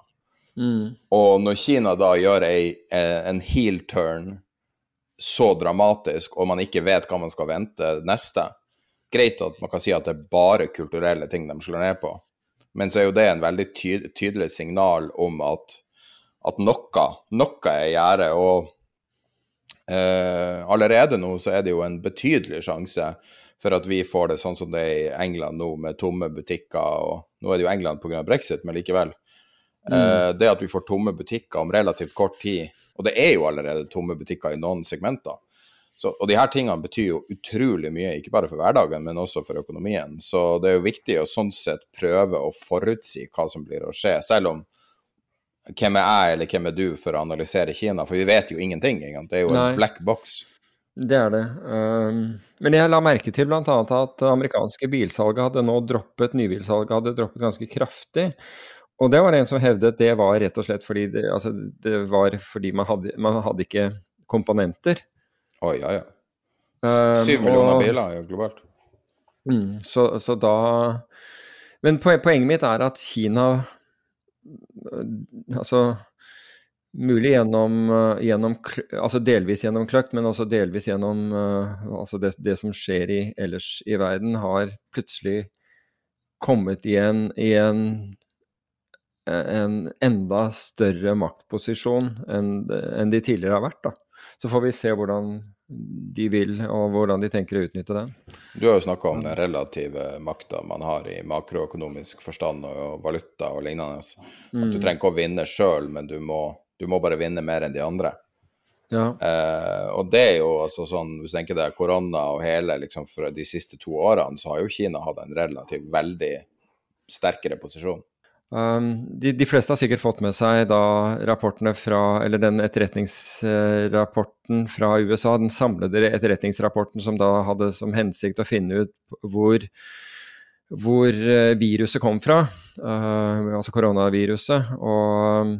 Mm. Og når Kina da gjør ei, eh, en heel turn så dramatisk, og man ikke vet hva man skal vente neste Greit at man kan si at det er bare kulturelle ting de slår ned på, men så er jo det en veldig ty tydelig signal om at, at noe, noe er i gjære. Og Eh, allerede nå så er det jo en betydelig sjanse for at vi får det sånn som det er i England nå, med tomme butikker. og Nå er det jo England pga. brexit, men likevel. Mm. Eh, det at vi får tomme butikker om relativt kort tid, og det er jo allerede tomme butikker i noen segmenter. Så, og de her tingene betyr jo utrolig mye, ikke bare for hverdagen, men også for økonomien. Så det er jo viktig å sånn sett prøve å forutsi hva som blir å skje, selv om hvem er jeg eller hvem er du for å analysere Kina, for vi vet jo ingenting. Egentlig. Det er jo en Nei. black box. Det er det. Um, men jeg la merke til bl.a. at amerikanske bilsalget hadde nå droppet, nybilsalget hadde droppet ganske kraftig. Og det var en som hevdet det var rett og slett fordi det, altså, det var fordi man hadde, man hadde ikke komponenter. Oi, ja, ja. Um, Syv millioner og, biler ja, globalt. Mm, så, så da Men poenget mitt er at Kina altså mulig gjennom, eh, gjennom, altså delvis gjennom kløkt, men også delvis gjennom uh, altså det, det, som skjer i, ellers i verden, har plutselig kommet i en, i en, en enda større maktposisjon enn, de tidligere har vært. Da. Så får vi se hvordan de vil, og hvordan de tenker å utnytte den. Du har jo snakka om den relative makta man har i makroøkonomisk forstand og valuta og lignende. Mm. At du trenger ikke å vinne sjøl, men du må, du må, bare vinne mer enn de andre. Ja. Eh, og det er jo altså sånn, hvis du tenker deg korona og hele liksom for de siste to årene, så har jo Kina hatt en relativt veldig sterkere posisjon. Um, de, de, fleste har sikkert fått med seg da rapportene fra, eller den etterretningsrapporten fra USA, den samlede etterretningsrapporten som da hadde som hensikt å finne ut hvor, hvor eh, viruset kom fra, uh, altså koronaviruset. Og um,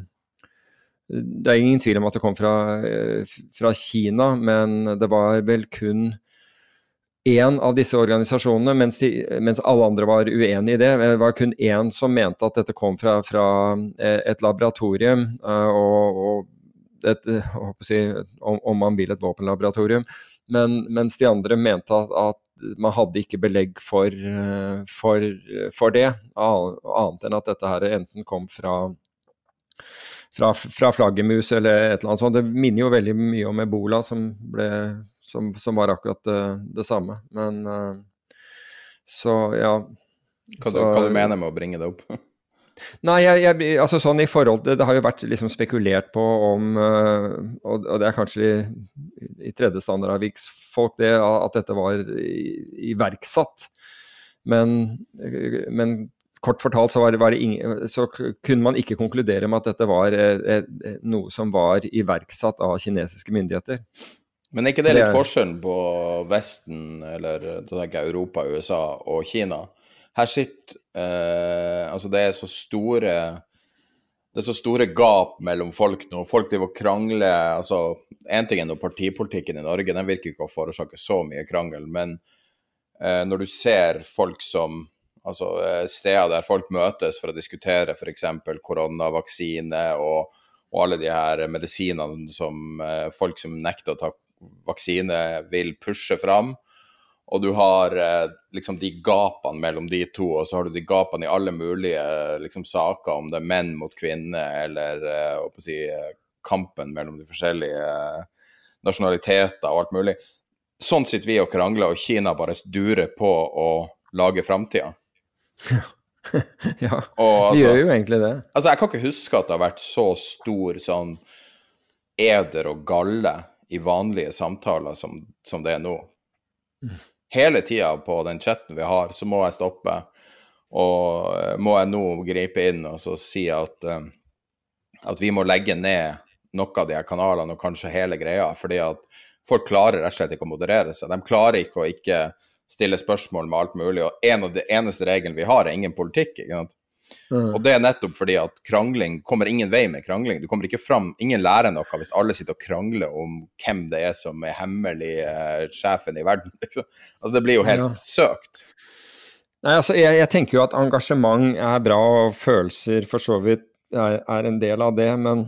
det er ingen tvil om at det kom fra, eh, fra Kina, men det var vel kun én av disse organisasjonene, mens, de, mens, alle andre var uenig i det. Det var kun én som mente at dette kom fra, fra eh, et laboratorium, eh, og, og et, si, om, om, man vil et våpenlaboratorium. Men, mens de andre mente at, at, man hadde ikke belegg for, eh, for, for, det, annet enn at dette her enten kom fra, fra, fra flaggermus eller et eller annet sånt. Det minner jo veldig mye om ebola, som ble som, som var akkurat det, det samme. Men uh, så, ja. Hva, så, du, hva du mener med å bringe det opp? Nei, jeg, jeg, altså sånn i forhold til Det har jo vært liksom spekulert på om uh, og, og, det er kanskje i, i tredje standardavviks folk det, at dette var iverksatt. Men, men kort fortalt så, var, var ingen, så, kunne man ikke konkludere med at dette var eh, eh, noe som var iverksatt av kinesiske myndigheter. Men er ikke det litt forskjellen på Vesten, eller Europa, USA og Kina? Her sitter eh, Altså, det er så store det er så store gap mellom folk nå. Folk driver og krangler. altså Én ting er nå partipolitikken i Norge, den virker ikke å forårsake så mye krangel. Men eh, når du ser folk som altså eh, steder der folk møtes for å diskutere f.eks. koronavaksine og, og, alle de her medisinene som eh, folk som nekter å ta vaksine vil pushe fram. Og du har eh, liksom de gapene mellom de to, og så har du de gapene i alle mulige liksom, saker, om det er menn mot kvinner, eller si, kampen mellom de forskjellige nasjonaliteter og alt mulig. Sånn sitter vi og krangler, og Kina bare durer på å lage framtida. Ja, altså- gjør jo egentlig det. Altså, jeg kan ikke huske at det har vært så stor sånn eder og galle i vanlige samtaler som, som det er nå. Hele tida på den chatten vi har, så må jeg stoppe, og eh, må jeg nå gripe inn og så si at, eh, at vi må legge ned noe av de her kanalene, og kanskje hele greia, fordi at folk klarer rett og slett ikke å moderere seg. De klarer ikke å ikke stille spørsmål med alt mulig, og en av de eneste reglene vi har, er ingen politikk. ikke sant? Og det er nettopp fordi at krangling kommer ingen vei med krangling. Du kommer ikke fram, Ingen lærer noe hvis alle sitter og krangler om hvem det er som er hemmelig eh, sjefen i verden. Liksom. Altså, det blir jo helt Ja. søkt. Nei, altså, jeg, jeg tenker jo at engasjement er bra, og følelser for så vidt er, er en del av det, men,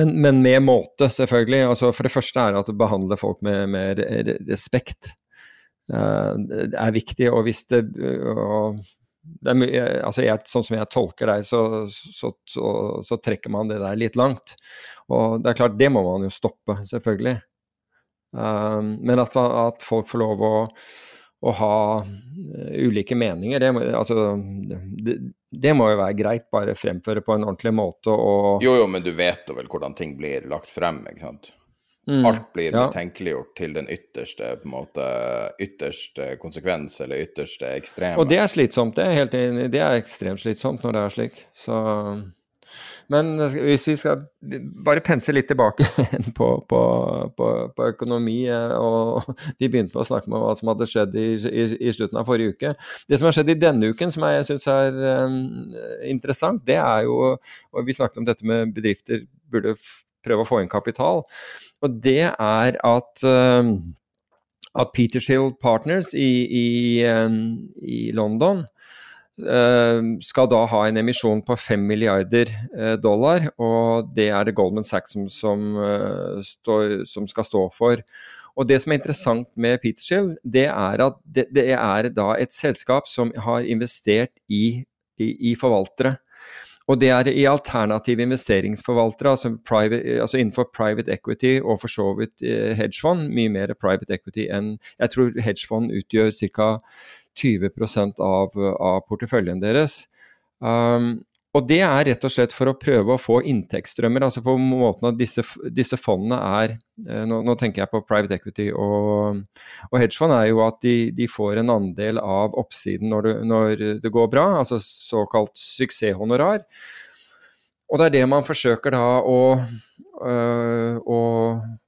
men, men med måte, selvfølgelig. Altså, for det første er at du behandler folk med, med respekt er viktig. Og hvis det, og det er, altså jeg, Sånn som jeg tolker deg, så, så, så, så trekker man det der litt langt. Og det er klart, det må man jo stoppe, selvfølgelig. Eh, men at, at folk får lov å å ha eh, ulike meninger, det, altså, det, det må jo være greit, bare fremføre på en ordentlig måte og Jo, jo, men du vet jo vel hvordan ting blir lagt frem, ikke sant? Mm, Alt blir ja. mistenkeliggjort til den ytterste måte, ytterste konsekvens, eller ytterste ekstreme. Og det er slitsomt, det er, helt det er ekstremt slitsomt når det er slik. Så, men hvis vi skal bare pense litt tilbake på, på, på, på økonomi, eh, og vi begynte med å snakke om hva som hadde skjedd i, i, i slutten av forrige uke. Det som har skjedd i denne uken som jeg syns er eh, interessant, det er jo og Vi snakket om dette med bedrifter burde prøve å få inn kapital. Og det er at eh, at Petershill Partners i, i, eh, i London eh, skal da ha en emisjon på 5 milliarder dollar, og det er det Goldman Sachs som, som, står, som skal stå for. Og Det som er interessant med Petershill, det er at det, det er et selskap som har investert i, i, i forvaltere. Og det er i alternative investeringsforvaltere, altså, private, altså innenfor private equity og for så vidt eh, hedgefond. Mye mer private equity enn Jeg tror hedgefond utgjør ca. 20 av, av porteføljen deres. Um, og det er rett og slett for å prøve å få inntektsstrømmer. altså på måten at disse, disse fondene er eh, nå, nå tenker jeg på private equity og, og hedgefond, er jo at de, de får en andel av oppsiden når det, når det går bra, altså såkalt suksesshonorar. Og det er det man forsøker da å, øh, å,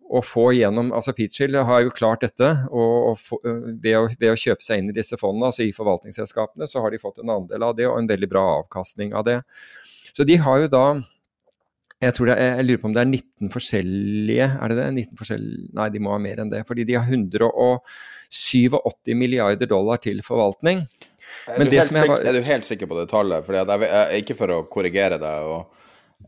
å få gjennom altså Peachill har jo klart dette og, og få, ved, å, ved å kjøpe seg inn i disse fondene, altså i forvaltningsselskapene, så har de fått en andel av det og en veldig bra avkastning av det. Så de har jo da jeg, tror det er, jeg lurer på om det er 19 forskjellige Er det det? 19 forskjellige, nei, de må ha mer enn det. Fordi de har 187 milliarder dollar til forvaltning. Er, Men du det helt var- er du helt sikker på det tallet? Fordi jeg, jeg, ikke for å korrigere deg, og,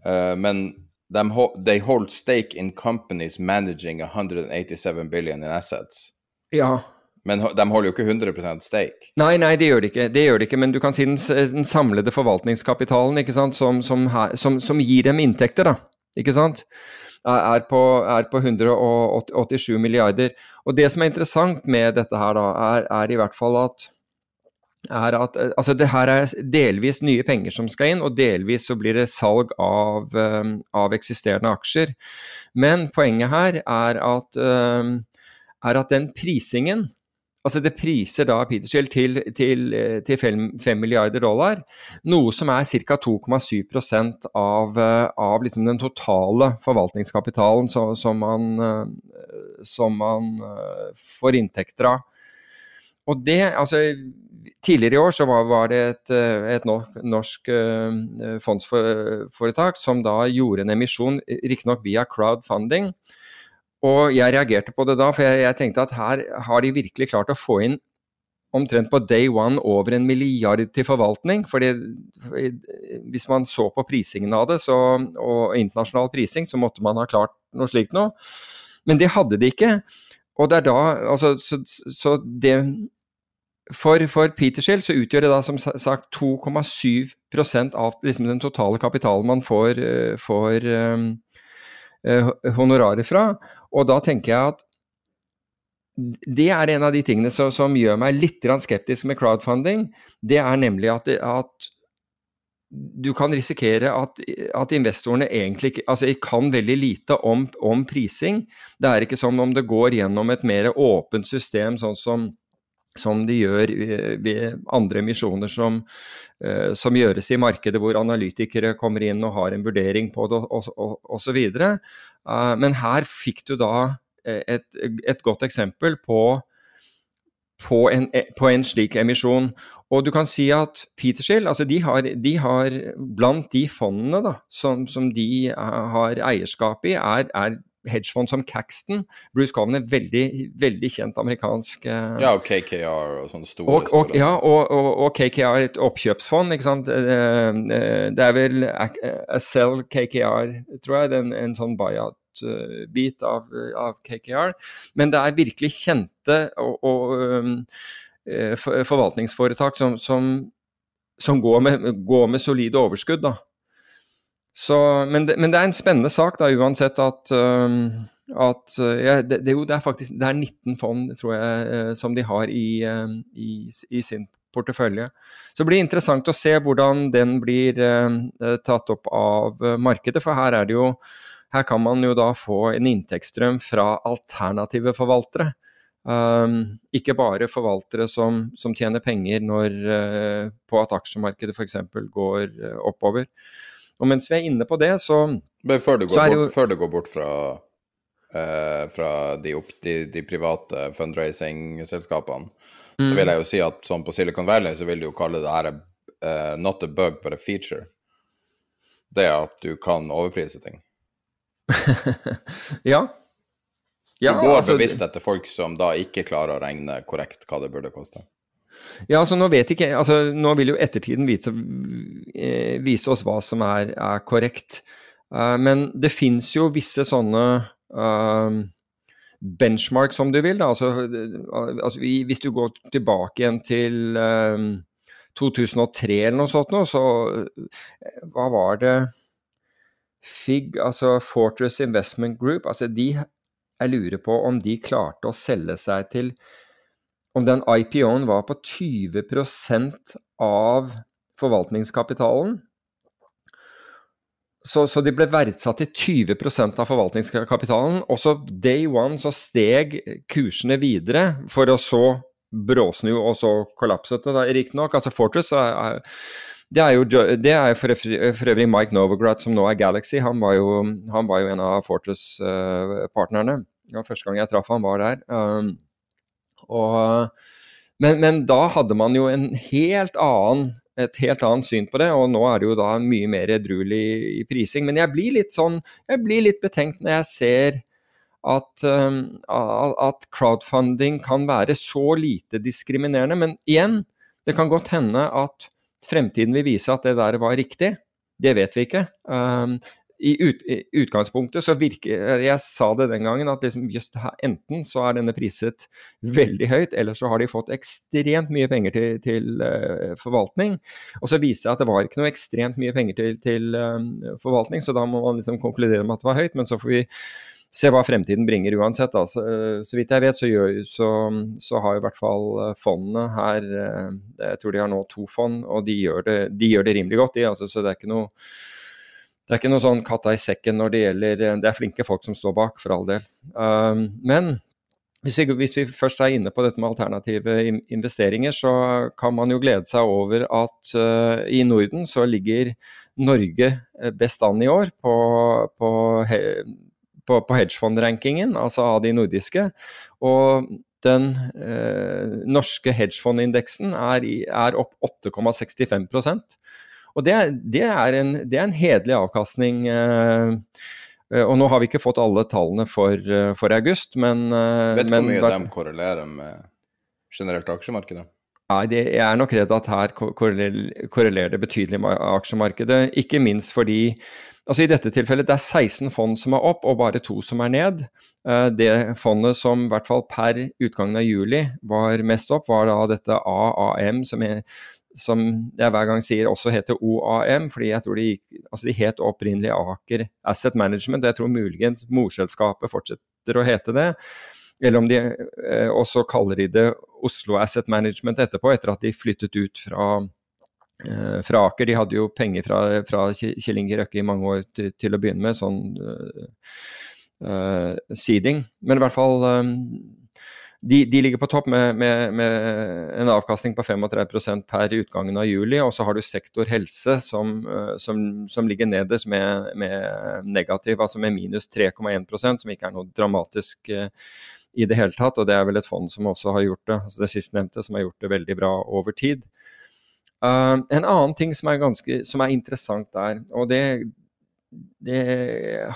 uh, men de, ho- they hold stake in companies managing 187 billion in assets. Ja, Men de holder jo ikke 100 stake. Nei, nei, det gjør det ikke. Det gjør de ikke, Men du kan si den, den samlede forvaltningskapitalen ikke sant? Som, som, her, som, som gir dem inntekter, da. Ikke sant? Er på, er på 187 milliarder. Og det som er interessant med dette her, da, er, er i hvert fall at er at eh, altså det her er delvis nye penger som skal inn, og delvis så blir det salg av, eh, av eksisterende aksjer. Men poenget her er at, eh, er at den prisingen Altså det priser da Petershill til, til, til 5 milliarder dollar, noe som er ca. 2,7% av, av liksom den totale forvaltningskapitalen som, som man, som man får inntekter av. Og det, altså Tidligere i år så var, var det et, eh, et norsk eh, fondsforetak som da gjorde en emisjon, riktignok via crowdfunding. Og jeg reagerte på det da, for jeg, jeg tenkte at her har de virkelig klart å få inn omtrent på day one over en milliard til forvaltning. fordi Hvis man så på prisingen av det, så, og internasjonal prising, så måtte man ha klart noe slikt noe. Men det hadde de ikke. Og det er da altså, så, så det for, for Petershill så utgjør det da som sagt 2,7% av liksom, den totale kapitalen man får, eh, får um, uh, honorarer fra. Og da tenker jeg at det er en av de tingene som, som gjør meg litt skeptisk med crowdfunding. Det er nemlig at, at du kan risikere at, at, investorene egentlig ikke altså, kan veldig lite om, om, prising. Det er ikke som om det går gjennom et mer åpent system, sånn som, som de gjør ved andre emisjoner som, uh, som, gjøres i markedet, hvor analytikere kommer inn og har en vurdering på det osv. Uh, men her fikk du da eh, et, et godt eksempel på på en, på en, slik emisjon. Og du kan si at Petershill, altså de de har blant de fondene da, som, som, de har eierskap i, er, er hedgefond som Caxton. Bruce Coven er veldig, veldig kjent amerikansk eh, Ja, og KKR og sånne store. Og, og, ja, og, og, KKR et oppkjøpsfond, ikke sant. Uh, uh, det er vel Acel KKR, tror jeg, en, en sånn buyout bit av, av, KKR. Men det er virkelig kjente og, og um, eh, forvaltningsforetak som, som, som går, med, går, med, solide overskudd. Da. Så, men, det, men, det, er en spennende sak, da, uansett at, at ja, det, det, jo, det, er faktisk det er 19 fond, tror jeg, eh, som de har i, i, i sin portefølje. Så det blir interessant å se hvordan den blir uh, tatt opp av markedet, for her er det jo her kan man jo da få en inntektsstrøm fra alternative forvaltere. Um, ikke bare forvaltere som, som tjener penger når, uh, på at aksjemarkedet f.eks. går uh, oppover. Og mens vi er inne på det, så Men før du går, bort, før du går bort fra, uh, fra de, opp, de, de, private fundraising-selskapene, mm. så vil jeg jo si at sånn på Silicon Valley så vil du jo kalle det her not a bug, but a feature. Det at du kan overprise ting. ja. ja. Du går altså, bevisst etter folk som da ikke klarer å regne korrekt hva det burde koste? Ja, altså nå vet ikke altså Nå vil jo ettertiden vise, eh, vise oss hva som er, er korrekt. Uh, men det fins jo visse sånne uh, benchmark, som du vil. Da. Altså, altså, hvis du går tilbake igjen til uh, 2003 eller noe sånt, så hva var det FIG, altså Fortress Investment Group, altså de, jeg lurer på om de klarte å selge seg til Om den IPO-en var på 20% av forvaltningskapitalen. Så, så, de ble verdsatt til 20% av forvaltningskapitalen. Og så day one så steg kursene videre, for å så bråsnu og så kollapset det, riktignok. Altså Fortress er, det er jo, det er for, for, øvrig Mike Novogratz, som nå er Galaxy. Han var jo, han var jo en av Fortress-partnerne. Uh, første gang jeg traff han var der. Um, og, men, men, da hadde man jo en helt annen, et helt annet syn på det, og nå er det jo da mye mer edruelig i prising. Men jeg blir litt sånn, jeg blir litt betenkt når jeg ser at, at crowdfunding kan være så lite diskriminerende. Men igjen, det kan godt hende at Fremtiden vil vise at det der var riktig. Det vet vi ikke. I, ut, i, utgangspunktet så virker Jeg sa det den gangen, at liksom just her, enten så er denne priset veldig høyt, eller så har de fått ekstremt mye penger til, til uh, forvaltning. Og så viser det at det var ikke noe ekstremt mye penger til, til uh, forvaltning, så da må man liksom konkludere med at det var høyt. Men så får vi se hva fremtiden bringer uansett. Så, eh, så, vidt jeg vet, så, gjør, så, så, har i hvert fall eh, fondene her eh, Jeg tror de har nå to fond, og de gjør det, de gjør det rimelig godt, de. Altså, så det er ikke noe det er ikke noe sånn katta i sekken når det gjelder Det er flinke folk som står bak, for all del. Um, men hvis vi, hvis vi, først er inne på dette med alternative investeringer, så kan man jo glede seg over at uh, i Norden så ligger Norge best an i år på, på på, på hedgefond-rankingen, altså av de nordiske. Og den eh, norske hedgefondindeksen er, er opp 8,65 Og det, det, er en, det er en hederlig avkastning. Eh, og nå har vi ikke fått alle tallene for, eh, for august, men eh, Vet du hvor mye de korrelerer med generelt aksjemarkedet? Nei, det, jeg er nok redd at her korrelerer det betydelig med aksjemarkedet. Ikke minst fordi Altså I dette tilfellet det er 16 fond som er opp, og bare to som er ned. Eh, det fondet som i hvert fall per utgangen av juli var mest opp, var da dette AAM, som, er, som jeg hver gang sier også heter OAM, fordi jeg tror de, altså de het opprinnelig Aker Asset Management, og jeg tror muligens morselskapet fortsetter å hete det. eller om de eh, også kaller de det Oslo Asset Management etterpå, etter at de flyttet ut fra, eh, fra Aker. De hadde jo penger fra, fra Kjell Inge Røkke i mange år til, til å begynne med, sånn eh, seeding. Men i hvert fall um, de, de, ligger på topp med, med, med, en avkastning på 35% per utgangen av juli. Og så har du sektor helse som, som, som ligger nederst med, med, negativ, altså med minus 3,1% som ikke er noe dramatisk uh, i det hele tatt. Og det er vel et fond som også har gjort det, altså det sistnevnte, som har gjort det veldig bra over tid. Uh, en annen ting som er, ganske, som er interessant der, og det, det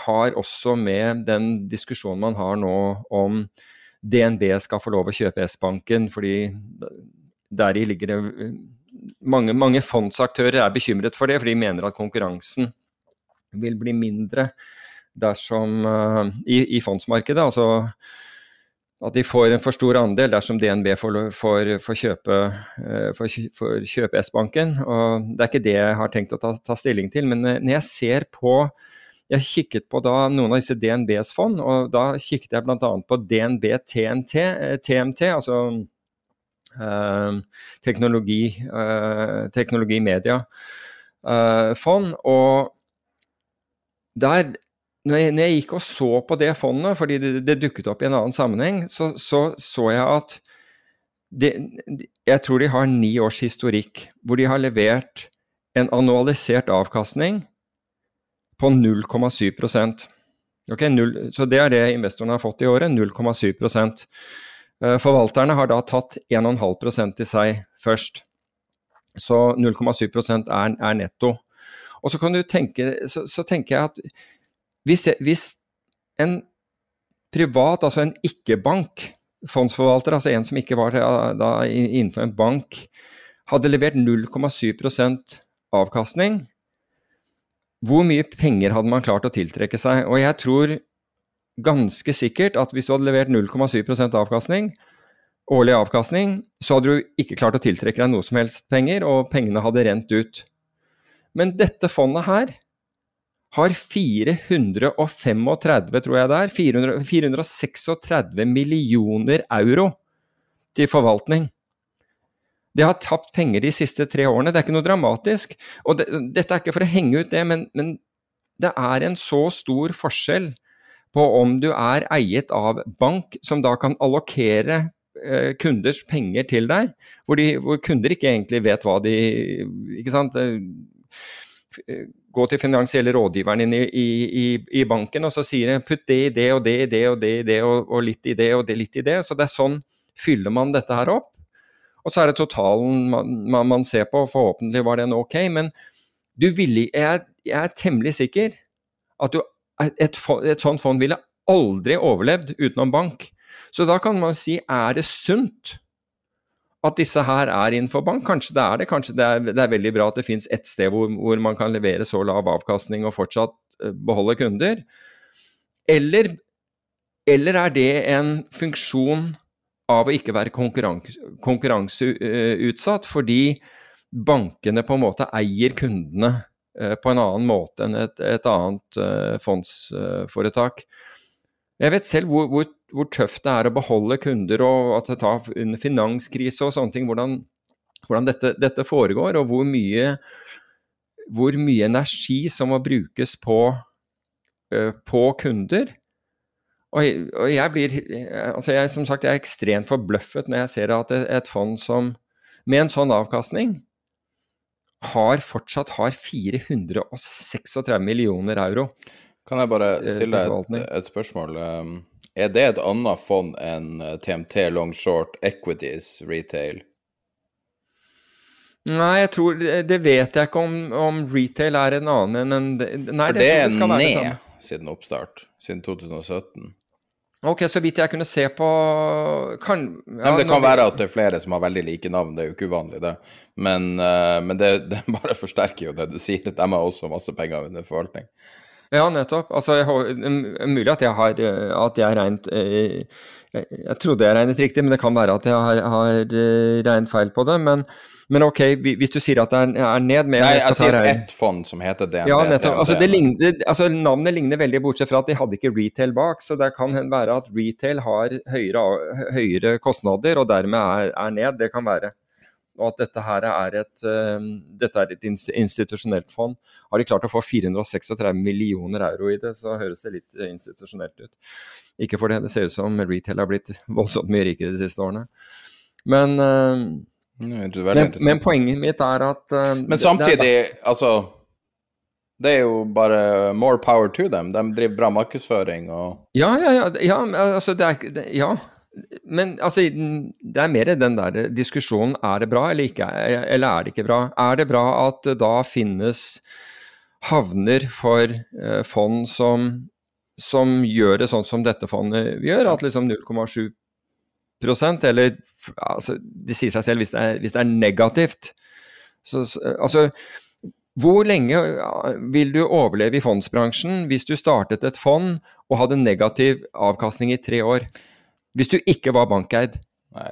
har også med den diskusjonen man har nå om DNB skal få lov å kjøpe S-banken, fordi deri ligger det mange, mange fondsaktører er bekymret for det, for de mener at konkurransen vil bli mindre dersom uh, i, i fondsmarkedet. altså at de får en for stor andel dersom DNB får, får, får kjøpe, får kjøpe S-banken. Det er ikke det jeg har tenkt å ta, ta, stilling til. Men når jeg ser på Jeg kikket på da noen av disse DNBs fond, og da kikket jeg bl.a. på DNB TNT, TMT, eh, altså eh, teknologi media eh, fond. Og der når jeg, når jeg, gikk og så på det fondet, fordi det, det dukket opp i en annen sammenheng, så så, så jeg at det, Jeg tror de har ni års historikk hvor de har levert en annualisert avkastning på 0,7 okay, 0, Så det er det investorene har fått i året, 0,7 eh, Forvalterne har da tatt 1,5% til seg først. Så 0,7% er, er netto. Og så tenke, så, så tenker jeg at hvis, hvis en privat, altså en ikke-bank, fondsforvalter, altså en som ikke var da, innenfor en bank, hadde levert 0,7% avkastning, hvor mye penger hadde man klart å tiltrekke seg? Og jeg tror ganske sikkert at hvis du hadde levert 0,7% avkastning, årlig avkastning, så hadde du ikke klart å tiltrekke deg noe som helst penger, og pengene hadde rent ut. Men dette fondet her, har 435, tror jeg det er, 400, 436 millioner euro til forvaltning. Det har tapt penger de siste tre årene. Det er ikke noe dramatisk. Og det, dette er ikke for å henge ut det, men, men, det er en så stor forskjell på om du er eiet av bank, som da kan allokere eh, kunders penger til deg, hvor, de, hvor, kunder ikke egentlig vet hva de Ikke sant gå til finansielle rådgiveren din i, i, i, banken og så sier de putt det i det og det i det og det i det og, og, litt i det og det litt i det. Så det er sånn fyller man dette her opp. Og så er det totalen man, man, ser på, forhåpentlig var den ok. Men ville, jeg, jeg er temmelig sikker at du, et, et sånt fond ville aldri overlevd utenom bank. Så da kan man si, er det sunt at disse her er innenfor bank. Kanskje det er det. Kanskje det er, det er veldig bra at det finnes ett sted hvor, hvor, man kan levere så lav avkastning og fortsatt eh, beholde kunder. Eller, eller er det en funksjon av å ikke være konkurranse, konkurranseutsatt, fordi bankene på en måte eier kundene eh, på en annen måte enn et, et annet eh, fondsforetak. Jeg vet selv hvor, hvor hvor tøft det er å beholde kunder og at det tar under finanskrise og sånne ting, hvordan, hvordan dette, dette, foregår, og hvor mye, hvor mye, energi som må brukes på, uh, på kunder. Og, og, jeg blir altså jeg, som sagt, jeg er ekstremt forbløffet når jeg ser at et, fond som med en sånn avkastning har fortsatt har 436 millioner euro. Kan jeg bare eh, stille deg et, et spørsmål? Um er det et annet fond enn eh, TMT Long Short Equities Retail? Nei, jeg tror Det vet jeg ikke om, om retail er en annen enn Nei, For det, det er ned siden oppstart, siden 2017. Ok, så vidt jeg kunne se på kan, ja, men Det kan være at det er flere som har veldig like navn, det er jo ikke uvanlig, det. Men, uh, men det, det, bare forsterker jo det du sier, de har også masse penger under forvaltning. Ja, nettopp. Altså, har- mulig at jeg har eh, at jeg regnet eh, jeg, jeg trodde jeg regnet riktig, men det kan være at jeg har, har regnet feil på det. Men, men ok, hvis du sier at det er, er ned med Nei, jeg jeg sier ett fond som heter DNB. Ja, nettopp. Altså, det ligner, altså, navnet ligner veldig, bortsett fra at de hadde ikke retail bak. Så det kan være at retail har høyere, høyere kostnader, og dermed er, er ned. Det kan være. Og at dette her er et, uh, dette er et institusjonelt fond. Har de klart å få 436 millioner euro i det, så høres det litt eh, institusjonelt ut. Ikke for det ser ut som retail har blitt voldsomt mye rikere de siste årene. Men, eh, Mm, men, men poenget mitt er at eh, det- Men det er- samtidig, altså Det er jo bare more power to them. De driver bra markedsføring og Ja, ja, ja. ja altså, det er, det, ja. Men altså, det er mer den der diskusjonen er det bra eller ikke, eller er det ikke bra. Er det bra at det da finnes havner for eh, fond som, som gjør det sånn som dette fondet gjør, at liksom 0,7 eller altså, Det sier seg selv hvis det er, hvis det er negativt. Så, så, altså, hvor lenge vil du overleve i fondsbransjen hvis du startet et fond og hadde negativ avkastning i tre år? Hvis du ikke var bankeid? Nei,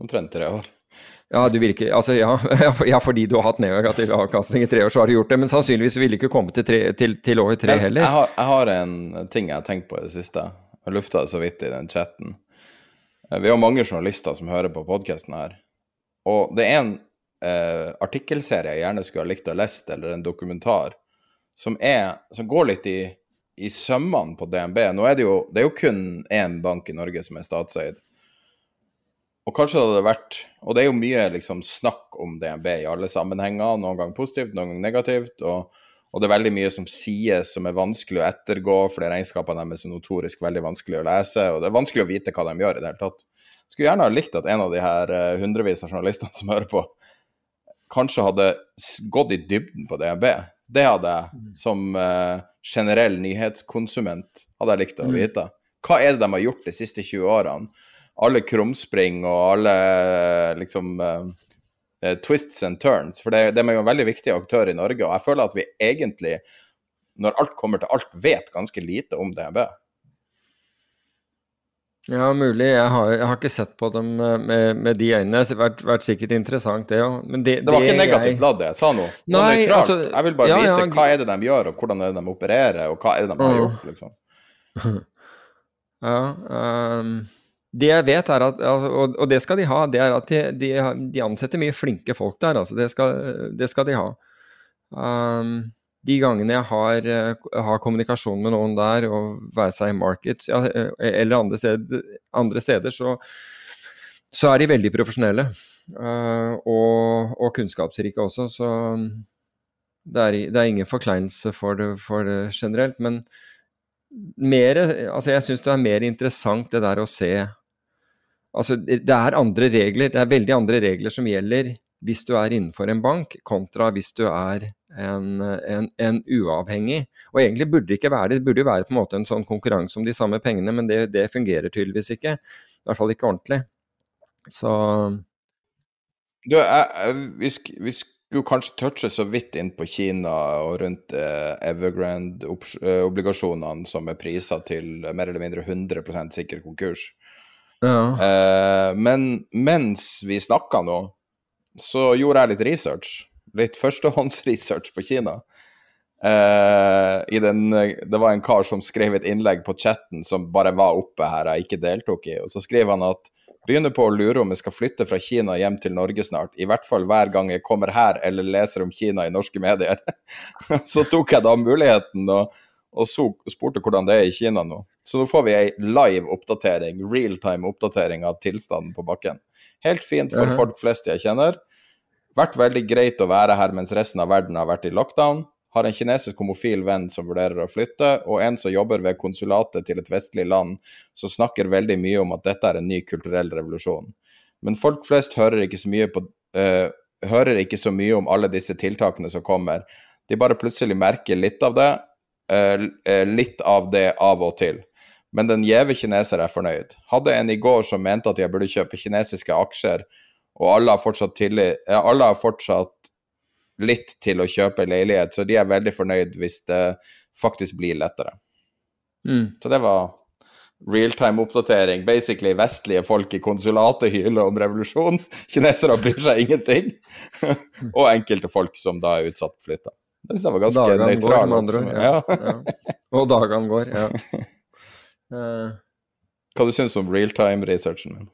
omtrent tre år. Ja, du vil ikke, altså ja, ja, fordi du har hatt negativ avkastning i tre år, så har du gjort det. Men sannsynligvis vil du ikke komme til, tre, til, til år tre Jeg, heller. jeg, har, jeg har en ting jeg har tenkt på i det siste. Jeg lufta det så vidt i den chatten. Eh, Vi har mange journalister som hører på podkasten her. Og det er en eh, artikkelserie jeg gjerne skulle ha likt å lest, eller en dokumentar, som, er, som går litt i, i sømmene på DNB. Nå er det jo, det er jo kun én bank i Norge som er statseid. Og kanskje det hadde vært Og det er jo mye liksom snakk om DNB i alle sammenhenger, noen ganger positivt, noen ganger negativt. og og det er veldig mye som sies som er vanskelig å ettergå, fordi regnskapene deres er notorisk veldig vanskelig å lese, og det er vanskelig å vite hva de gjør i det hele tatt. Skulle gjerne ha likt at en av de her eh, hundrevis av journalistene som hører på, kanskje hadde gått i dybden på DNB. Det hadde jeg som uh, generell nyhetskonsument hadde jeg likt å vite. Hva er det de har gjort de siste 20 årene? Alle krumspring og alle eh, liksom eh, eh, twists and turns. For det, de er jo en veldig viktig aktør i Norge, og jeg føler at vi egentlig, når alt kommer til alt, vet ganske lite om DNB. Ja, mulig. Jeg har, jeg har ikke sett på dem eh, med, med de øynene. Det har vært, sikkert interessant, det òg. Men det, Det var ikke jeg- negativt ladd, det jeg sa nå. Nei, altså, jeg vil bare ja, vite ja, hva er det de gjør, og hvordan er det de opererer, og hva er det de har Mm. gjort, liksom. Ja, ehm, det jeg vet er at, altså, og, det skal de ha, det er at de, de, ansetter mye flinke folk der. altså Det skal, det skal de ha. Um, de gangene jeg har, eh, har kommunikasjon med noen der, og være seg i markets ja, eh, eller andre steder, andre steder så, så er de veldig profesjonelle. Uh, og, og kunnskapsrike også, så det er, det er ingen forkleinelse for det, for det generelt. Men mer, altså jeg syns det er mer interessant det der å se Altså, det er andre regler, det er veldig andre regler som gjelder hvis du er innenfor en bank, kontra hvis du er en, en, en uavhengig. Og egentlig burde det ikke være det, det burde jo være på en måte en sånn konkurranse om de samme pengene, men det, det fungerer tydeligvis ikke. I hvert fall ikke ordentlig. Så Du, jeg, jeg, vi, vi skulle kanskje touche så vidt inn på Kina og rundt eh, Evergrande-obligasjonene som er prisa til mer eller mindre 100% sikker konkurs. Ja. Eh, men mens vi snakka nå, så gjorde jeg litt research. Litt førstehåndsresearch på Kina. Eh, den, det var en kar som skrev et innlegg på chatten som bare var oppe her, jeg ikke deltok i. Og så skriver han at begynner på å lure om jeg skal flytte fra Kina hjem til Norge snart. I hvert fall hver gang jeg kommer her eller leser om Kina i norske medier. så tok jeg da muligheten og, og så, spurte hvordan det er i Kina nå. Så nå får vi ei live oppdatering, realtime oppdatering av tilstanden på bakken. Helt fint for Mhm. folk flest jeg kjenner. Vært veldig greit å være her mens resten av verden har vært i lockdown. Har en kinesisk homofil venn som vurderer å flytte, og en som jobber ved konsulatet til et vestlig land, som snakker veldig mye om at dette er en ny kulturell revolusjon. Men folk flest hører ikke så mye, på, uh, hører ikke så mye om alle disse tiltakene som kommer. De bare plutselig merker litt av det, uh, litt av det av og til. Men den gjeve kineser er fornøyd. Hadde en i går som mente at jeg burde kjøpe kinesiske aksjer, og alle har fortsatt, tillit, alle har fortsatt litt til å kjøpe leilighet, så de er veldig fornøyd hvis det faktisk blir lettere. Mm. Så det var realtime-oppdatering. Basically vestlige folk i konsulatet hyler om revolusjon. Kinesere bryr seg ingenting. og enkelte folk som da er utsatt for flytta. Det syns jeg var ganske Dagene går, nøytral. med andre ord. oppsummering. Ja. Ja. ja. Og dagene går, ja. Eh, Hva du syns om realtime-researchen min?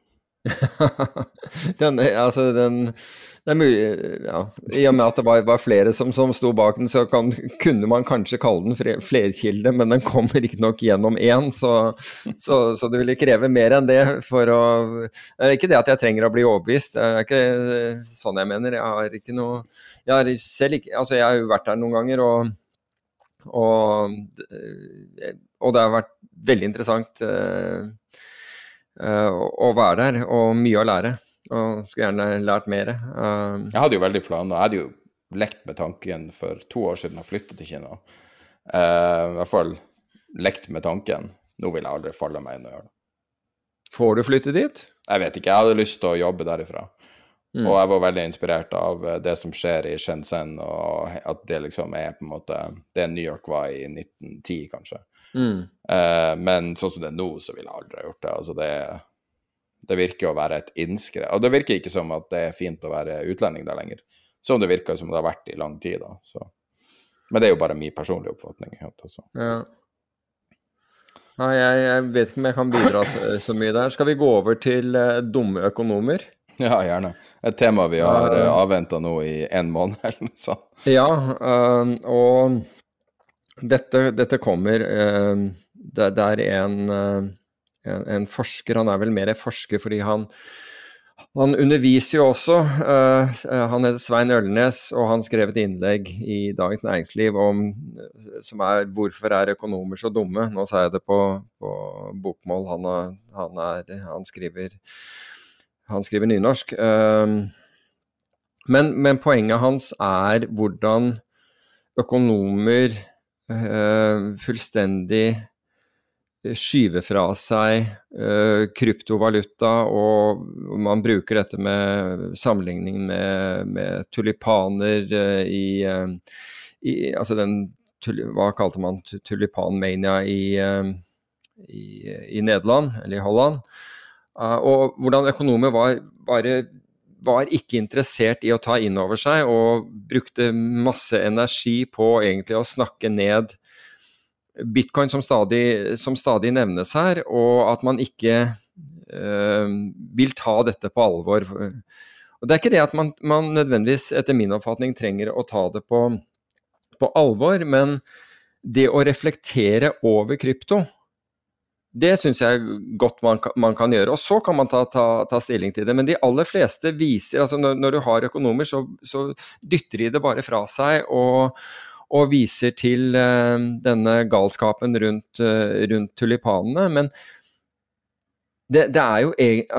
den, altså, den Det er mulig ja, I og med at det var, var flere som, som sto bak den, så kan, kunne man kanskje kalle den flerkilde, men den kommer riktignok gjennom én, så, så, så det ville kreve mer enn det for å Det er ikke det at jeg trenger å bli overbevist, det er ikke sånn jeg mener. Jeg har ikke noe Jeg har selv ikke Altså, jeg har jo vært der noen ganger, og og, og det har vært veldig interessant eh, eh, å være der, og mye å lære. Og skulle gjerne lært mer. Eh, Jeg hadde jo veldig planer. Jeg hadde jo lekt med tanken for to år siden å flytte til Kina. I hvert fall lekt med tanken. Nå vil jeg aldri falle meg inn og gjøre det. får du flytte dit? Jeg vet ikke, jeg hadde lyst til å jobbe derifra. Mm. Og jeg var veldig inspirert av det som skjer i Shenzhen, og at det liksom er på en måte det New York var i 1910, kanskje. Mm. Eh, men sånn som det er nå, så ville jeg aldri ha gjort det. Altså det, det virker å være et innskrev Og det virker ikke som at det er fint å være utlending der lenger. Som det virker som det har vært i lang tid. da. Så. Men det er jo bare min personlige oppfatning. helt også. Ja. Nei, jeg, jeg vet ikke om jeg kan bidra så, så mye der. Skal vi gå over til uh, dumme økonomer? Ja, gjerne. Et tema vi har uh, avventa nå i en måned eller noe sånt. Ja, uh, og dette, dette kommer eh, det, er en, øh, en, en forsker, han er vel mer forsker fordi han, han underviser jo også. øh, han heter Svein Ølnes, og han skrev et innlegg i Dagens Næringsliv om, øh, som er 'Hvorfor er økonomer så dumme?' Nå sa jeg det på, på bokmål, han, er, han, er, han, skriver, han skriver nynorsk. Men, men poenget hans er hvordan økonomer fullstendig skyve fra seg øh, kryptovaluta, og man bruker dette med sammenligning med, med tulipaner i, i Altså den Hva kalte man tu- tulipanmania i, i, i Nederland, eller i Holland? Og hvordan økonomer var bare var ikke interessert i å ta inn over seg, og brukte masse energi på egentlig å snakke ned bitcoin som stadig, som stadig nevnes her, og at man ikke øh, vil ta dette på alvor. Og Det er ikke det at man, man nødvendigvis, etter min oppfatning, trenger å ta det på, på alvor, men det å reflektere over krypto, det syns jeg godt man man kan gjøre. Og så kan man ta, ta, ta, stilling til det. Men de aller fleste viser altså Når, når du har økonomer, så, så, dytter de det bare fra seg og, og viser til uh, denne galskapen rundt, uh, rundt tulipanene. Men det, det, er jo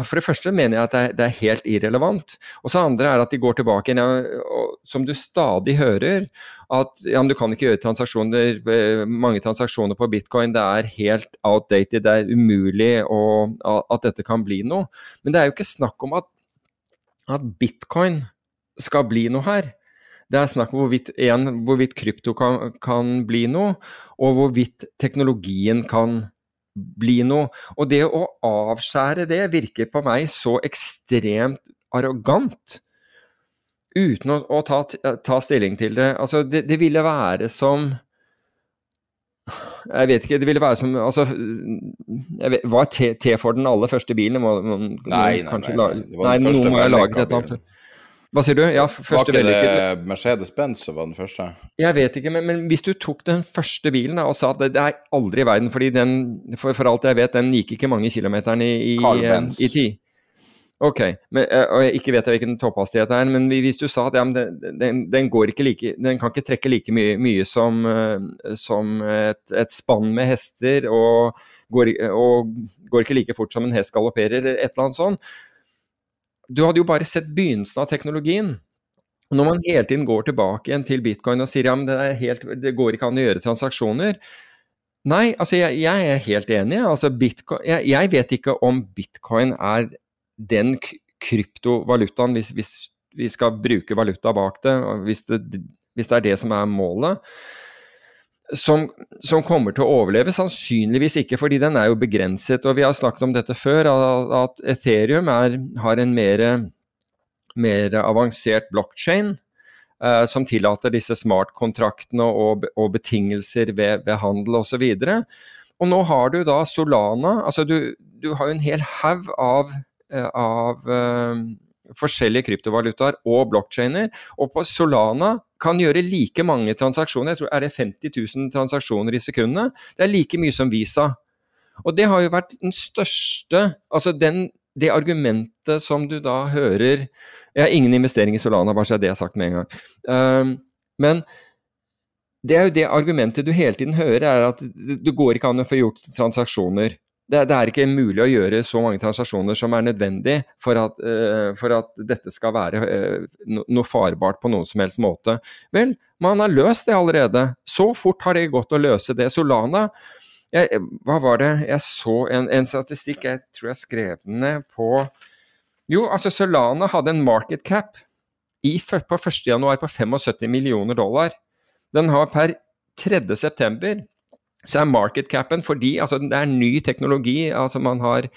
For det første mener jeg at det er, det er helt irrelevant. Og så andre er at de går tilbake ja, som du stadig hører, at ja, men du kan ikke gjøre transaksjoner, eh, mange transaksjoner på bitcoin. Det er helt outdated, det er umulig å, at dette kan bli noe. Men det er jo ikke snakk om at, at bitcoin skal bli noe her. Det er snakk om hvorvidt, en, hvorvidt krypto kan, kan bli noe, og hvorvidt teknologien kan bli noe. Og det å avskjære det virker på meg så ekstremt arrogant. Uten å, å ta, ta, stilling til det. Altså, det, det, ville være som Jeg vet ikke, det ville være som altså, vet, Var T, T-Forden aller første bilen? Må, må, nei, nei, nei, nei, det var den nei, første må jeg lage annet. Hva sier du? Ja, var ikke det Mercedes-Benz som var den første? Jeg vet ikke, men, men, hvis du tok den første bilen da, og sa at det, det er aldri i verden, fordi den, for, for, alt jeg vet, den gikk ikke mange kilometerne i, i, i tid. Ok, men, og jeg ikke vet jeg hvilken topphastighet det er, men hvis du sa at ja, den, den, den, går ikke like, den kan ikke trekke like mye, mye som, som et, et, spann med hester, og går, og går ikke like fort som en hest galopperer, eller et eller annet sånt, du hadde jo bare sett begynnelsen av teknologien. Når man hele tiden går tilbake igjen til bitcoin og sier ja, men det, helt, det går ikke an å gjøre transaksjoner Nei, altså jeg, jeg er helt enig. Altså bitcoin, jeg, jeg, vet ikke om bitcoin er den kryptovalutaen, hvis, hvis vi skal bruke valuta bak det, hvis det, hvis det er det som er målet. Som, som, kommer til å overleve? Sannsynligvis ikke, fordi den er jo begrenset. Og vi har snakket om dette før, at Ethereum er, har en mer, mer avansert blockchain. Uh, som tillater disse smartkontraktene og, og betingelser ved, ved handel osv. Og, og nå har du da Solana. altså Du, du har jo en hel haug av, uh, av uh, forskjellige kryptovalutaer og blokkjeder. Og på Solana kan gjøre like mange transaksjoner. Jeg tror er det 50 000 transaksjoner i sekundet. Det er like mye som Visa. Og det har jo vært den største Altså den, det argumentet som du da hører Jeg har ingen investering i Solana, bare så det er sagt med en gang. Um, men det er jo det argumentet du hele tiden hører, er at det går ikke an å få gjort transaksjoner det, det, er ikke mulig å gjøre så mange transaksjoner som er nødvendig for at, uh, for at dette skal være uh, noe farbart på noen som helst måte. Vel, man har løst det allerede. Så fort har det gått å løse det. Solana jeg, Hva var det jeg så en, en, statistikk, jeg tror jeg skrev den ned på Jo, altså Solana hadde en market cap i, på 1.1 på 75 millioner dollar. Den har per 3.9 så er market capen fordi altså, det er ny teknologi. altså man har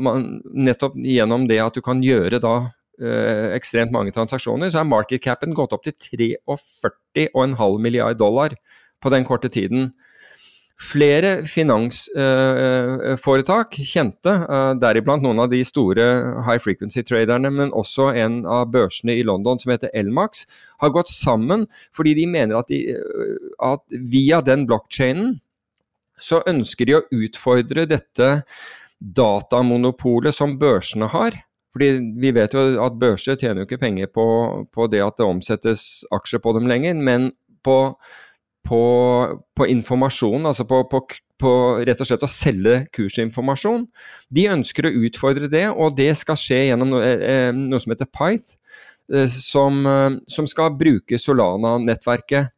man, Nettopp gjennom det at du kan gjøre da øh, ekstremt mange transaksjoner, så er market capen gått opp til 43,5 milliard dollar på den korte tiden. Flere finansforetak, øh, kjente, øh, deriblant noen av de store high frequency-traderne, men også en av børsene i London som heter Elmax, har gått sammen fordi de mener at, de, at via den blokkjeden så ønsker de å utfordre dette datamonopolet som børsene har. Fordi vi vet jo at børser tjener jo ikke penger på, på det at det omsettes aksjer på dem lenger, men på, på, på informasjon, altså på, på, rett og slett å selge kursinformasjon. De ønsker å utfordre det, og det skal skje gjennom noe, eh, noe som heter Pyth, eh, som, eh, som skal bruke Solana-nettverket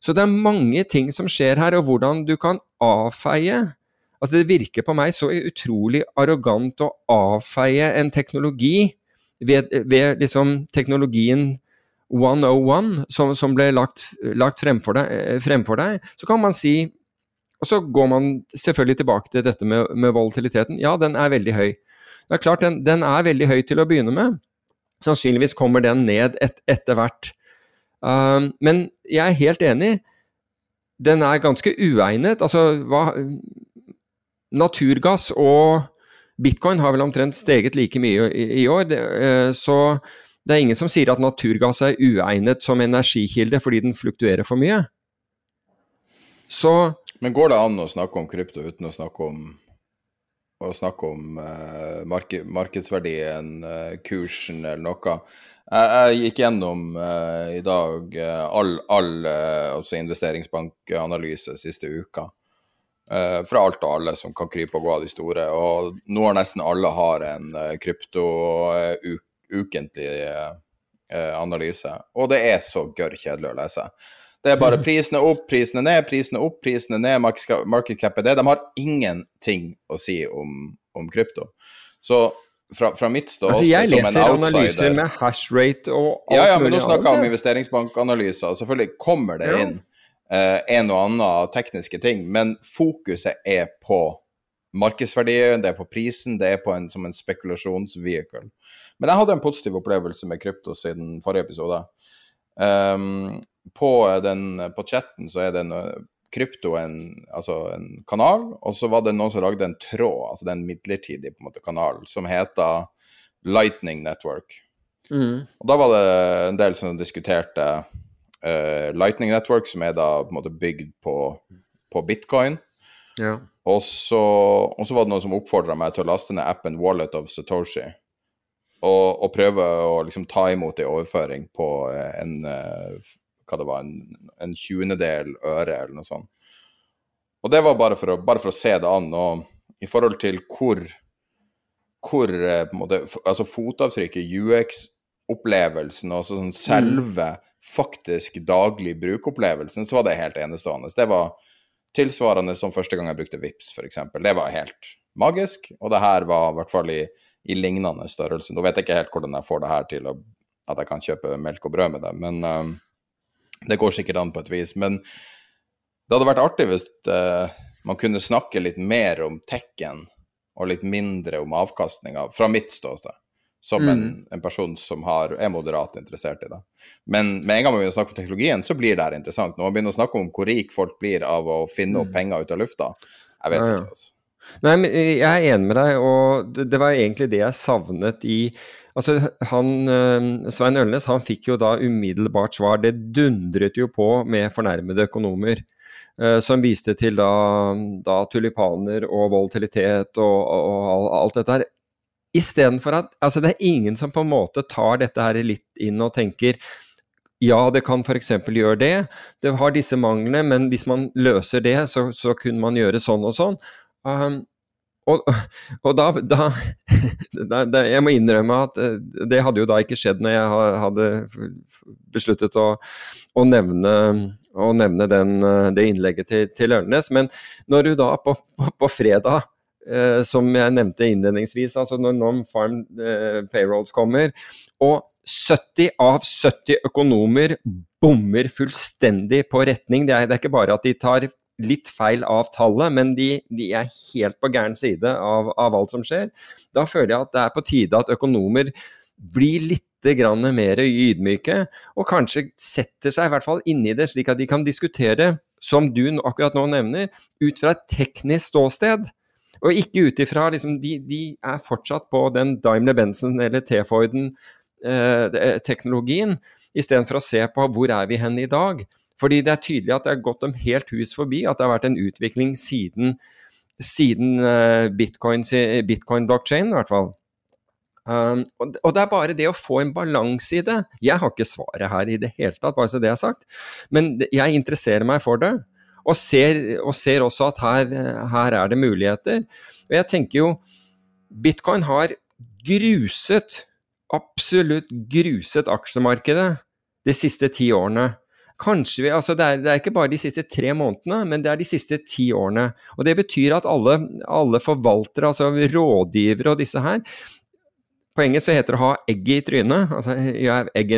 så det er mange ting som skjer her, og hvordan du kan avfeie Altså Det virker på meg så utrolig arrogant å avfeie en teknologi ved, ved liksom teknologien 101 som, som ble lagt, lagt fremfor, deg, fremfor deg. Så kan man si Og så går man selvfølgelig tilbake til dette med, med volatiliteten. Ja, den er veldig høy. Det er klart, den, den, er veldig høy til å begynne med. Sannsynligvis kommer den ned et, etter hvert. Um, men jeg er helt enig. Den er ganske uegnet. Altså, hva Naturgass og bitcoin har vel omtrent steget like mye i, i år. Det, uh, så det er ingen som sier at naturgass er uegnet som energikilde fordi den fluktuerer for mye. Så Men går det an å snakke om krypto uten å snakke om å snakke om uh, mark markedsverdien, uh, kursen eller noe? Jeg, gikk gjennom uh, i dag uh, all, all uh, investeringsbankanalyse siste uka. Fra alt og alle som kan krype og gå av de store. Og nå har nesten alle har en uh, krypto ukentlig analyse. Og det er så gørr kjedelig å lese. Det er bare prisene opp, prisene ned, prisene opp, prisene ned, market cap er det. De har ingenting å si om, om krypto. Så fra, fra mitt ståsted altså, som en outsider Jeg leser analyser med hashrate og alt Ja, ja, men nå snakker jeg om investeringsbankanalyser. Selvfølgelig kommer det ja. inn uh, en og annen tekniske ting, men fokuset er på markedsverdien, det er på prisen, det er på en, som en spekulasjonsvehicle. Men jeg hadde en positiv opplevelse med krypto siden forrige episode. Um, på, den, på chatten så er det en krypto en, altså en kanal, og så var det noen som lagde en tråd, altså den midlertidige på en måte kanal, som heter Lightning Network. Mm. Og da var det en del som diskuterte uh, Lightning Network, som er da på en måte bygd på, på bitcoin. Ja. Og, så, og, så, var det noen som oppfordra meg til å laste ned appen Wallet of Satoshi. Og, og prøve å liksom ta imot en overføring på en uh, hva det var, en, en tjuendedel øre eller noe sånt. Og det var bare for, å, bare for å se det an. Og i forhold til hvor, hvor eh, måte, altså fotavtrykket, UX-opplevelsen og sånn selve mm. faktisk daglig brukeropplevelsen, så var det helt enestående. Det var tilsvarende som første gang jeg brukte VIPS, f.eks. Det var helt magisk, og det her var i hvert fall i, i lignende størrelse. Nå vet jeg ikke helt hvordan jeg får det her til å, at jeg kan kjøpe melk og brød med det, men um, det går sikkert an på et vis. Men Det hadde vært artig hvis uh, man kunne snakke litt mer om tekken og litt mindre om avkastninga, fra mitt ståsted. Som mm. en, en, person som har, er moderat interessert i det. Men med en gang man begynner å snakke om teknologien, så blir det her interessant. Når man begynner å snakke om hvor rik folk blir av å finne opp mm. penger ut av lufta, jeg vet ja, ja. ikke. altså. Nei, men Jeg er enig med deg, og det, det var egentlig det jeg savnet i Altså, han, eh, Svein Ølnes han fikk jo da umiddelbart svar. Det dundret jo på med fornærmede økonomer. Uh, som viste til da, da, tulipaner og volatilitet og, og, og alt dette her. Istedenfor at altså det er ingen som på en måte tar dette her litt inn og tenker ja, det kan f.eks. gjøre det. Det har disse manglene, men hvis man løser det, så, så kunne man gjøre sånn og sånn. Um, og, og da, da, da, Jeg må innrømme at eh, det hadde jo da ikke skjedd når jeg hadde besluttet å, å nevne, å nevne den, eh, det innlegget til, til Ørnes. Men når du da på, på, på fredag eh, som jeg nevnte innledningsvis, altså når non-farm eh, payrolls kommer, og 70 av 70 økonomer bommer fullstendig på retning. Det er, det er, ikke bare at de tar litt feil av tallet, men de, de er helt på gæren side av, av, alt som skjer. Da føler jeg at det er på tide at økonomer blir litt mer ydmyke, og kanskje setter seg i hvert fall inni det, slik at de kan diskutere, som du akkurat nå nevner, ut fra et teknisk ståsted. Og ikke ut ifra liksom, de, de, er fortsatt på den Daimler-Benson eller T-Forden-teknologien, eh, istedenfor å se på hvor er vi hen i dag. Fordi det er tydelig at det har gått dem helt hus forbi at det har vært en utvikling siden, siden uh, bitcoin-blockchain, bitcoin i hvert fall. Um, og, det er bare det å få en balanse i det. Jeg har ikke svaret her i det hele tatt, bare så det er sagt. Men jeg interesserer meg for det. Og ser, og ser også at her, her, er det muligheter. Og jeg tenker jo Bitcoin har gruset, absolutt gruset aksjemarkedet de siste ti årene. Kanskje vi, altså det er, det, er, ikke bare de siste tre månedene, men det er de siste ti årene. Og Det betyr at alle, alle forvaltere, altså rådgivere og disse her, på engelsk så heter det å ha egg i trynet. altså you have egg,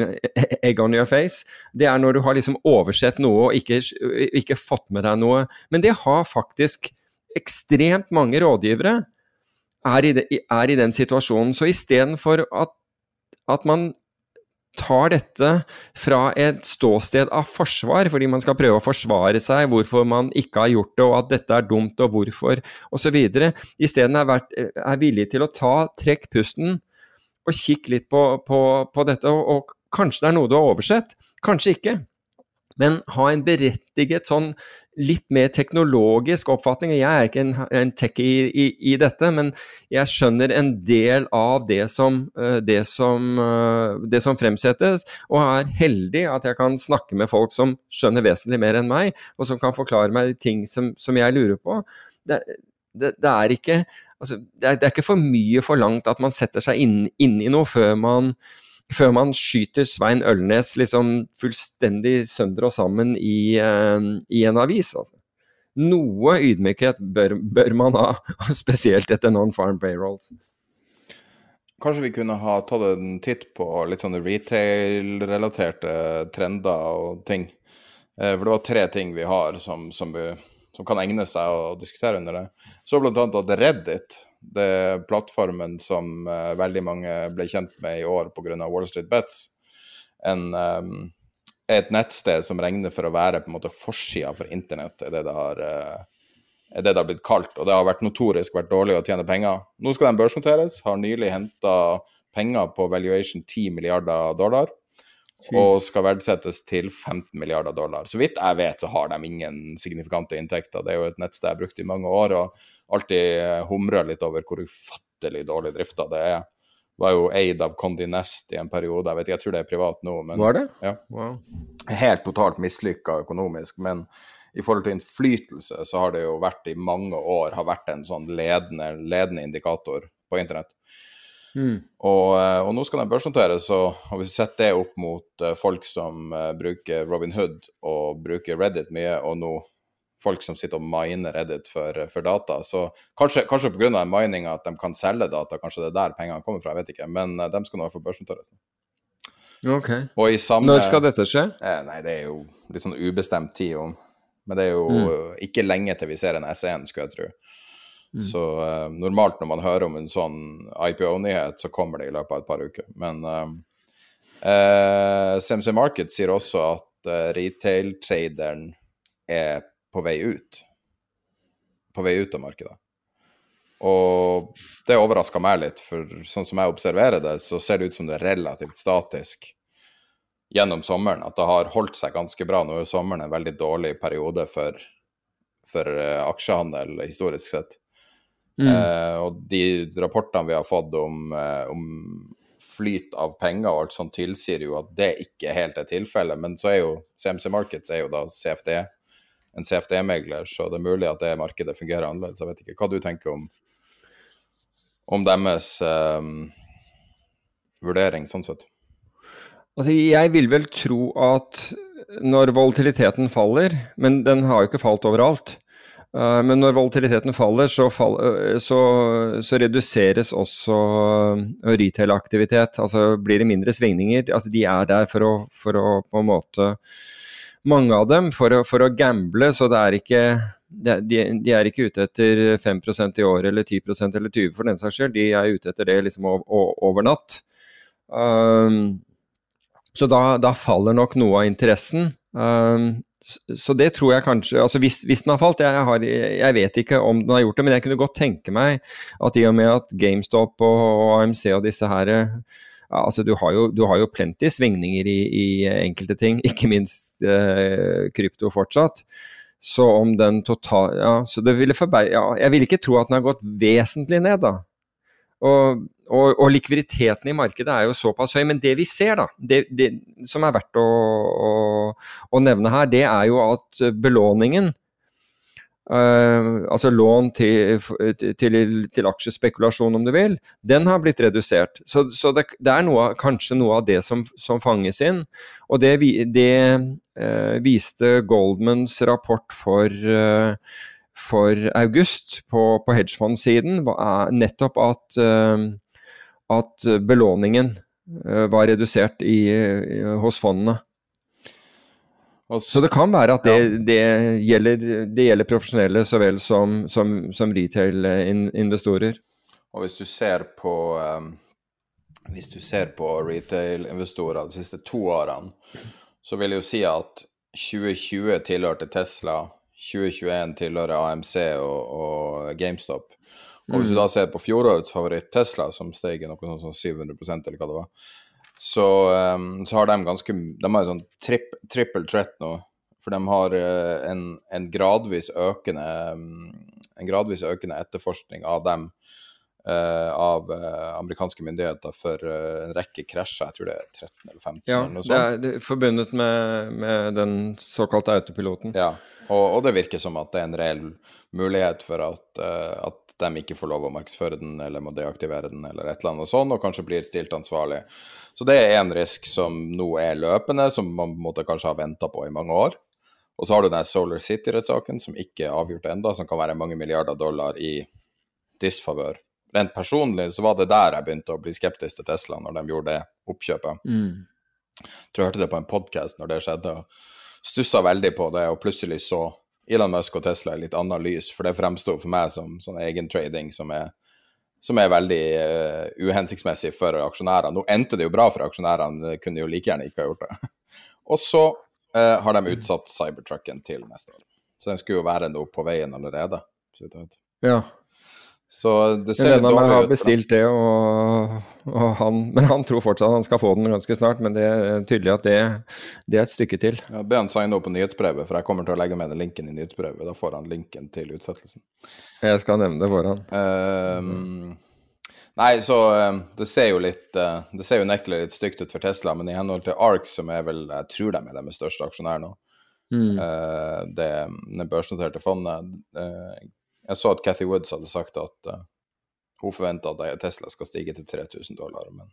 egg, on your face. Det er når du har liksom oversett noe og ikke, ikke fått med deg noe. Men det har faktisk ekstremt mange rådgivere er i, de, er i den situasjonen. Så istedenfor at, at man tar dette fra et ståsted av forsvar, fordi man skal prøve å forsvare seg, hvorfor man ikke har gjort det, og at dette er dumt, og hvorfor, osv. Isteden er, er villig til å ta, trekk pusten og kikk litt på, på, på dette. Og, og, kanskje det er noe du har oversett, kanskje ikke. Men ha en berettiget sånn litt mer teknologisk oppfatning. Jeg er ikke en, en techie i, i, i, dette, men jeg skjønner en del av det som, eh, det, som, eh, det som, fremsettes, og er heldig at jeg kan snakke med folk som skjønner vesentlig mer enn meg, og som kan forklare meg ting som, som jeg lurer på. Det, det, det er ikke altså, er, er, ikke for mye forlangt at man setter seg inn, inn i noe før man, før man skyter Svein Ølnes liksom fullstendig sønder og sammen i, uh, i en avis. Altså. Noe ydmykhet bør, bør, man ha, spesielt etter non-farm payrolls. Kanskje vi kunne ha tatt en titt på litt sånne retail-relaterte trender og ting. Eh, for det var tre ting vi har som, som som kan egne seg å diskutere under det. Så bl.a. at Reddit, det er plattformen som uh, veldig mange ble kjent med i år pga. Wall Street Bets, en, um, et nettsted som regner for å være på en måte forsida for internett, er det det har uh, er det det har blitt kalt, og det har vært notorisk vært dårlig å tjene penger. Nå skal de børsnoteres, har nylig henta penger på valuation 10 milliarder dollar og skal verdsettes til 15 milliarder dollar. Så vidt jeg vet, så har de ingen signifikante inntekter. Det er jo et nettsted jeg har brukt i mange år, og alltid eh, humrer litt over hvor ufattelig dårlig drifta det er. Var jo eid av Condi Nest i en periode. Jeg vet ikke, jeg tror det er privat nå. Men, Var det? Ja. Wow. Helt totalt mislykka økonomisk. Men i forhold til innflytelse, så har det jo vært i mange år har vært en sånn ledende, ledende indikator på internett. Mm. Og, eh, og, nå skal den børsnoteres, og, hvis vi setter det opp mot uh, folk som bruker Robin Hood og bruker Reddit mye, og nå folk som sitter og miner Reddit for, for data, så kanskje, kanskje pga. mininga at de kan selge data, kanskje det er der pengene kommer fra, jeg vet ikke, men uh, de skal nå få børsnoteres. Ok. Samme, Når skal dette skje? Eh, nei, det er jo litt sånn ubestemt tid. om Men det er jo mm. ikke lenge til vi ser en S1, skulle jeg tro. Mm. Så uh, normalt når man hører om en sånn IPO-nyhet, så kommer det i løpet av et par uker. Men uh, CMC Market sier også at retail-traderen er på vei ut. På vei ut av markedet. Og det overraska meg litt, for sånn som jeg observerer det, så ser det ut som det er relativt statisk gjennom sommeren. At det har holdt seg ganske bra. Nå er sommeren en veldig dårlig periode for, for uh, aksjehandel historisk sett. Mm. Eh, og de rapportene vi har fått om, uh, om, flyt av penger og alt sånt, tilsier jo at det ikke helt er tilfellet. Men så er jo CMC Markets er jo da CFD, en CFD-megler, så det er mulig at det markedet fungerer annerledes. Jeg vet ikke hva du tenker om om deres um, vurdering, sånn sett? Altså, jeg vil vel tro at når volatiliteten faller, men den har jo ikke falt overalt. Uh, men når volatiliteten faller, så, fall, uh, så, så reduseres også uh, retail-aktivitet. Altså blir det mindre svingninger. Altså, de er der for å, for å på en måte Mange av dem for å, for å gamble, så det er ikke de, de, er ikke ute etter 5 i år eller 10% eller 20 for den saks skyld, de er ute etter det liksom over natt. Um, så da, da, faller nok noe av interessen. Um, så det tror jeg kanskje altså Hvis, hvis den har falt, jeg, har, jeg, vet ikke om den har gjort det, men jeg kunne godt tenke meg at i og med at GameStop og, og AMC og disse her altså du har jo, du har jo plenty svingninger i, i enkelte ting, ikke minst eh, krypto fortsatt. Så om den total... Ja, så det ville forbeie... Ja, jeg vil ikke tro at den har gått vesentlig ned, da. Og, og, og, likviditeten i markedet er jo såpass høy. Men det vi ser, da, det, det som er verdt å, å, å, nevne her, det er jo at belåningen Uh, altså lån til, til, til, aksjespekulasjon, om du vil, den har blitt redusert. Så, så det, det, er noe, kanskje noe av det som, som fanges inn. Og det, det uh, viste Goldmans rapport for, uh, for august på, på hedgefondssiden, nettopp at, at belåningen var redusert i, hos fondene. Så det kan være at det, ja. det, gjelder, det gjelder, profesjonelle så vel som, som, som retail-investorer. Og hvis du ser på um, hvis du ser på retail-investorer de siste to årene, så vil jeg jo si at 2020 tilhørte Tesla, 2021 tilhører AMC og, og GameStop. Og hvis du mm. da ser på fjorårets favoritt Tesla, som steg i noe sånn som 700% eller hva det var, så, um, så, har de ganske De har en sånn tripp, trippel threat nå. For de har uh, en, en, gradvis økende en gradvis økende etterforskning av dem uh, av uh, amerikanske myndigheter for en rekke krasjer. Jeg tror det er 13 eller 15. Ja, eller noe sånt. det er, det er forbundet med, med, den såkalte autopiloten. Ja, og, og, det virker som at det er en reell mulighet for at, at de ikke får lov å markedsføre den, eller må deaktivere den, eller et eller annet sånt, og kanskje blir stilt ansvarlig. Så det er en risk som nå er løpende, som man måtte kanskje ha venta på i mange år. Og så har du den Solar City-rettssaken, som ikke er avgjort enda, som kan være mange milliarder dollar i disfavør. Rent personlig så var det der jeg begynte å bli skeptisk til Tesla, når de gjorde det oppkjøpet. Mm. Jeg tror jeg hørte det på en podkast når det skjedde, og stussa veldig på det, og plutselig så Elon Musk og Tesla i litt annet lys, for det fremsto for meg som sånn egen trading som er som er veldig uh, uhensiktsmessig for aksjonærene. Nå endte det jo bra for aksjonærene, kunne jo like gjerne ikke ha gjort det. Og så uh, har de utsatt cybertrucken til neste år. Så den skulle jo være noe på veien allerede. Ja. Så det ser litt dårlig ut. har bestilt det, og, og han, men han tror fortsatt han skal få den ganske snart. Men det er tydelig at det, det er et stykke til. Ja, Be han signe opp på nyhetsbrevet, for jeg kommer til å legge med den linken i nyhetsbrevet. Da får han linken til utsettelsen. Jeg skal nevne det for han. Um, nei, så um, det ser jo litt uh, Det ser jo nektelig litt stygt ut for Tesla, men i henhold til ARK, som er vel Jeg tror de er deres største aksjonær nå, mm. uh, det, det børsnoterte fondet uh, jeg så at Cathy Woods hadde sagt at uh, hun forventa at Tesla skal stige til 3000 dollar, men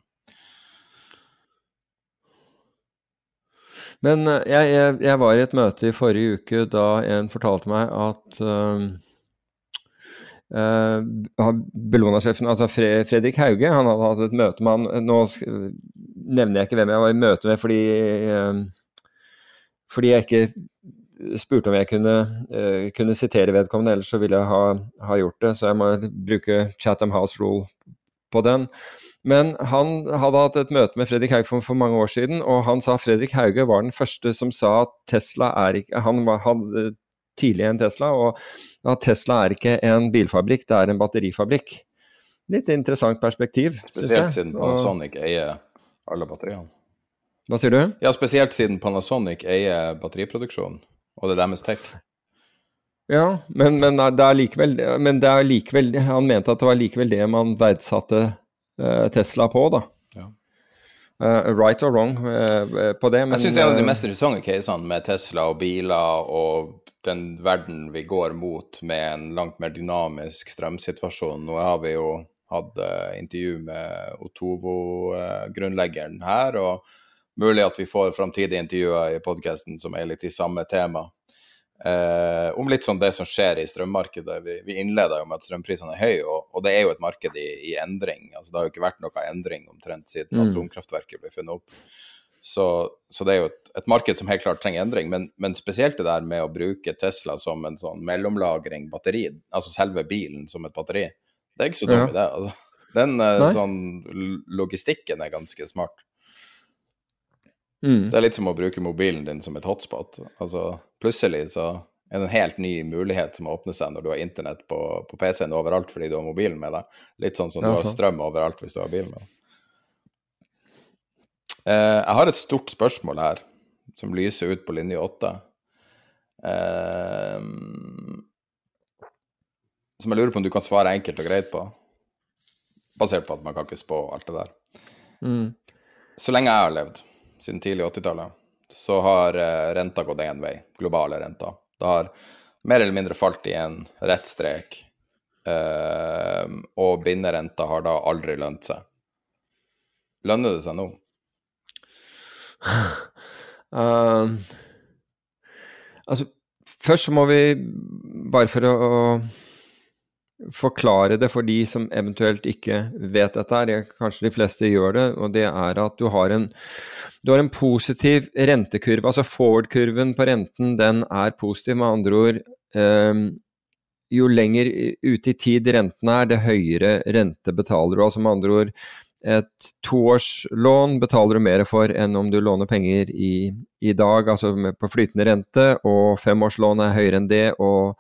Men uh, jeg, jeg, jeg, var i et møte i forrige uke da en fortalte meg at uh, uh, Bellona-sjefen, altså Fredrik Hauge, han hadde hatt et møte med han Nå nevner jeg ikke hvem jeg var i møte med fordi, uh, fordi jeg ikke spurte om jeg kunne, uh, kunne sitere vedkommende, ellers så ville jeg ha, ha, gjort det. Så jeg må bruke Chatham House Rule på den. Men han hadde hatt et møte med Fredrik Hauge for, for, mange år siden, og han sa Fredrik Hauge var den første som sa at Tesla er ikke Han var, hadde tidlig en Tesla, og at Tesla er ikke en bilfabrikk, det er en batterifabrikk. Litt interessant perspektiv. Spesielt siden Panasonic eier alle batteriene. Hva sier du? Ja, spesielt siden Panasonic eier batteriproduksjonen, og det er deres tech. Ja, men, men, det likevel, men det er likevel Han mente at det var likevel det man verdsatte uh, Tesla på, da. Ja. Uh, right or wrong uh, på det, men Jeg syns en av de mest interessante casene med Tesla og biler og den verden vi går mot med en langt mer dynamisk strømsituasjon Nå har vi jo hatt intervju med Otovo-grunnleggeren her, og mulig at vi får framtidige intervjuer i podkasten som er litt i samme tema. Eh, om litt sånn det som skjer i strømmarkedet. Vi, vi innleda jo med at strømprisene er høye, og, og, det er jo et marked i, i, endring. Altså, det har jo ikke vært noe endring omtrent siden mm. atomkraftverket ble funnet opp. Så, så, det er jo et, et, marked som helt klart trenger endring. Men, men, spesielt det der med å bruke Tesla som en sånn mellomlagring batteri, altså selve bilen som et batteri, det er ikke så dumt, ja. det. Altså. Den eh, sånn, logistikken er ganske smart. Mm. Det er litt som å bruke mobilen din som et hotspot. Altså, plutselig så er det en helt ny mulighet som åpner seg når du har internett på, på PC-en overalt fordi du har mobilen med deg. Litt sånn som du har strøm overalt hvis du har bilen med deg. Eh, jeg har et stort spørsmål her som lyser ut på linje åtte. Eh, som jeg lurer på om du kan svare enkelt og greit på. Basert på at man kan ikke spå alt det der. Mm. Så lenge jeg har levd, siden tidlig 80-tallet, så har eh, renta gått én vei, globale renta. Det har mer eller mindre falt i en rett strek, eh, og binderenta har da aldri lønt seg. Lønner det seg nå? Uh, altså, først så må vi, bare for å forklare det for de som eventuelt ikke vet dette her, kanskje de fleste gjør det, og det er at du har en, du har en positiv rentekurve. Altså forward-kurven på renten, den er positiv. Med andre ord, eh, jo lenger ute i tid renten er, det høyere rente betaler du. Altså med andre ord, et toårslån betaler du mer for enn om du låner penger i, i dag, altså på flytende rente, og femårslån er høyere enn det, og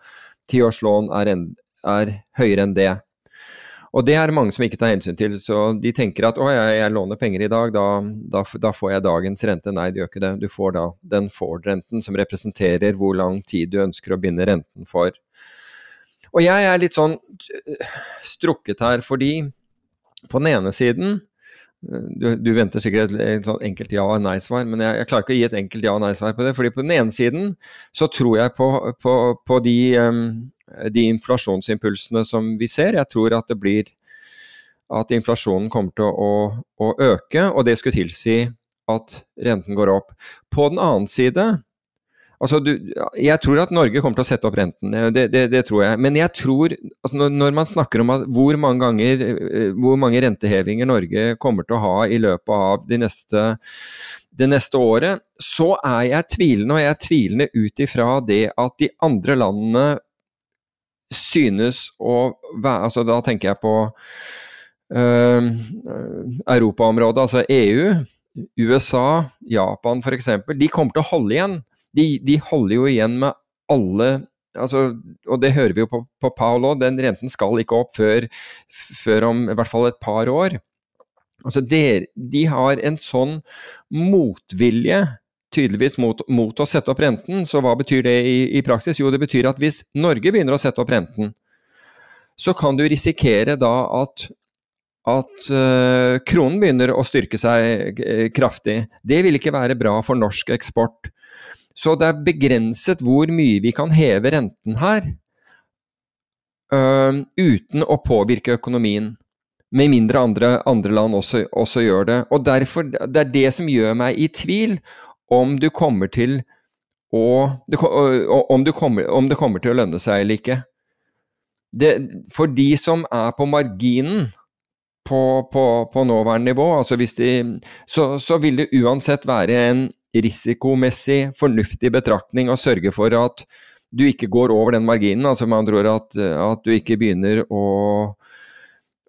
tiårslån er, er høyere enn det. Og det er det mange som ikke tar hensyn til. Så de tenker at å, jeg, jeg låner penger i dag, da, da, da, får jeg dagens rente. Nei, du gjør ikke det. Du får da den Ford-renten som representerer hvor lang tid du ønsker å binde renten for. Og jeg er litt sånn øh, strukket her fordi på den ene siden du, du, venter sikkert et, et sånn enkelt ja- og nei-svar, men jeg, jeg, klarer ikke å gi et enkelt ja- og nei-svar på det. fordi på den ene siden så tror jeg på, på, på de um, de inflasjonsimpulsene som vi ser. Jeg tror at det blir at inflasjonen kommer til å, å, øke, og det skulle tilsi at renten går opp. På den annen side Altså, du, jeg tror at Norge kommer til å sette opp renten, det, det, det tror jeg. Men jeg tror at når, når, man snakker om hvor mange ganger, hvor mange rentehevinger Norge kommer til å ha i løpet av de neste, det neste året, så er jeg tvilende. Og jeg er tvilende ut ifra det at de andre landene synes å være altså Da tenker jeg på uh, Europaområdet, altså EU, USA, Japan f.eks. De kommer til å holde igjen. De, de, holder jo igjen med alle altså, Og det hører vi jo på, på Paul òg, den renten skal ikke opp før, før, om i hvert fall et par år. Altså, der, de har en sånn motvilje tydeligvis mot, mot, å sette opp renten. Så hva betyr det i, i, praksis? Jo, det betyr at hvis Norge begynner å sette opp renten, så kan du risikere da at, at uh, kronen begynner å styrke seg uh, kraftig. Det vil ikke være bra for norsk eksport. Så det er begrenset hvor mye vi kan heve renten her uh, uten å påvirke økonomien. Med mindre andre, andre land også, også, gjør det. Og derfor, Det er det som gjør meg i tvil om du kommer til å om, kommer, om, det kommer til å lønne seg eller ikke. Det, for de som er på marginen på, på, på nåværende nivå, altså de, så, så, vil det uansett være en, risikomessig fornuftig betraktning å sørge for at du ikke går over den marginen. Altså med andre ord at, at du ikke begynner å,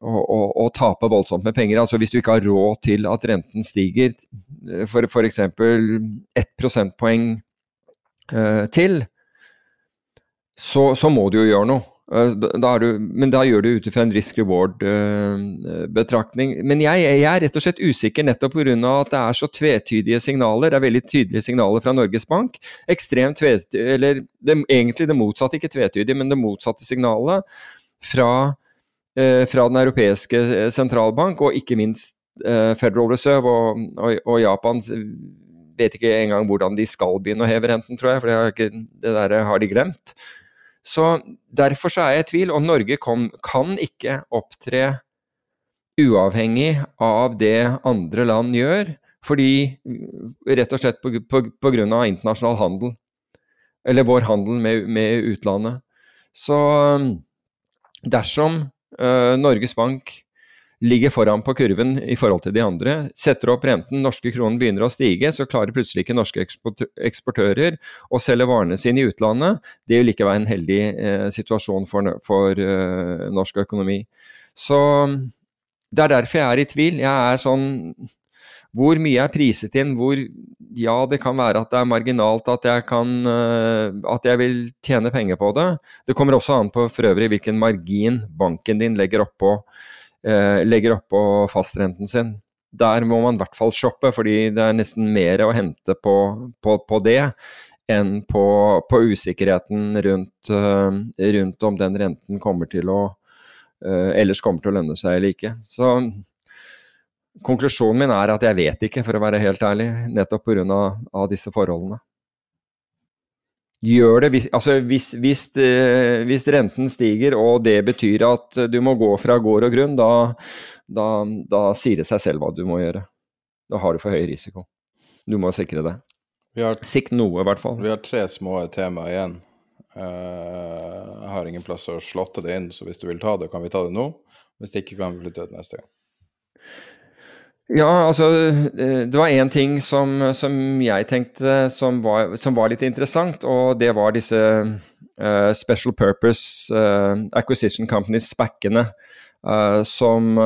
å, å, å, tape voldsomt med penger. Altså Hvis du ikke har råd til at renten stiger for f.eks. ett prosentpoeng eh, til, så, så, må du jo gjøre noe. Eh, da du, men da gjør du ut ifra en risk reward-betraktning. Uh, men jeg, jeg, er rett og slett usikker nettopp pga. at det er så tvetydige signaler. Det er veldig tydelige signaler fra Norges Bank. Ekstremt tvetydige, eller det, egentlig det motsatte, ikke tvetydige, men det motsatte signalet fra, fra Den europeiske sentralbank, og ikke minst uh, Federal Reserve og, og, og Japans vet ikke engang hvordan de skal begynne å heve renten, tror jeg, for det, ikke, det der har de glemt. Så Derfor så er jeg i tvil, og Norge kom, kan ikke opptre uavhengig av det andre land gjør, fordi rett og slett pga. internasjonal handel. Eller vår handel med, med utlandet. Så dersom uh, Norges Bank ligger foran på kurven i forhold til de andre. Setter opp renten, norske kronen begynner å stige, så klarer plutselig ikke norske eksportører å selge varene sine i utlandet. Det vil ikke være en heldig eh, situasjon for, for eh, norsk økonomi. Så det er derfor jeg er i tvil. Jeg er sånn hvor mye er priset inn? Hvor ja, det kan være at det er marginalt at jeg, kan, uh, at jeg vil tjene penger på det. Det kommer også an på for øvrig hvilken margin banken din legger oppå eh, legger oppå fastrenten sin. Der må man i hvert fall shoppe, fordi det er nesten mer å hente på, på, på det enn på, på usikkerheten rundt, uh, rundt, om den renten kommer til å uh, ellers kommer til å lønne seg eller ikke. Så konklusjonen min er at jeg vet ikke, for å være helt ærlig, nettopp pga. disse forholdene gjør det hvis, altså hvis, hvis, eh, hvis, renten stiger og det betyr at du må gå fra gård og grunn, da, da, da, sier det seg selv hva du må gjøre. Da har du for høy risiko. Du må sikre det. Sikt noe, i hvert fall. Vi har tre små temaer igjen. Uh, jeg har ingen plass å slåtte det inn, så hvis du vil ta det, kan vi ta det nå. Hvis ikke, kan vi flytte det neste gang. Ja, altså eh, Det var én ting som, som, jeg tenkte som var, som var, litt interessant, og det var disse uh, Special Purpose uh, Acquisition Companies, SPAC-ene, uh, som,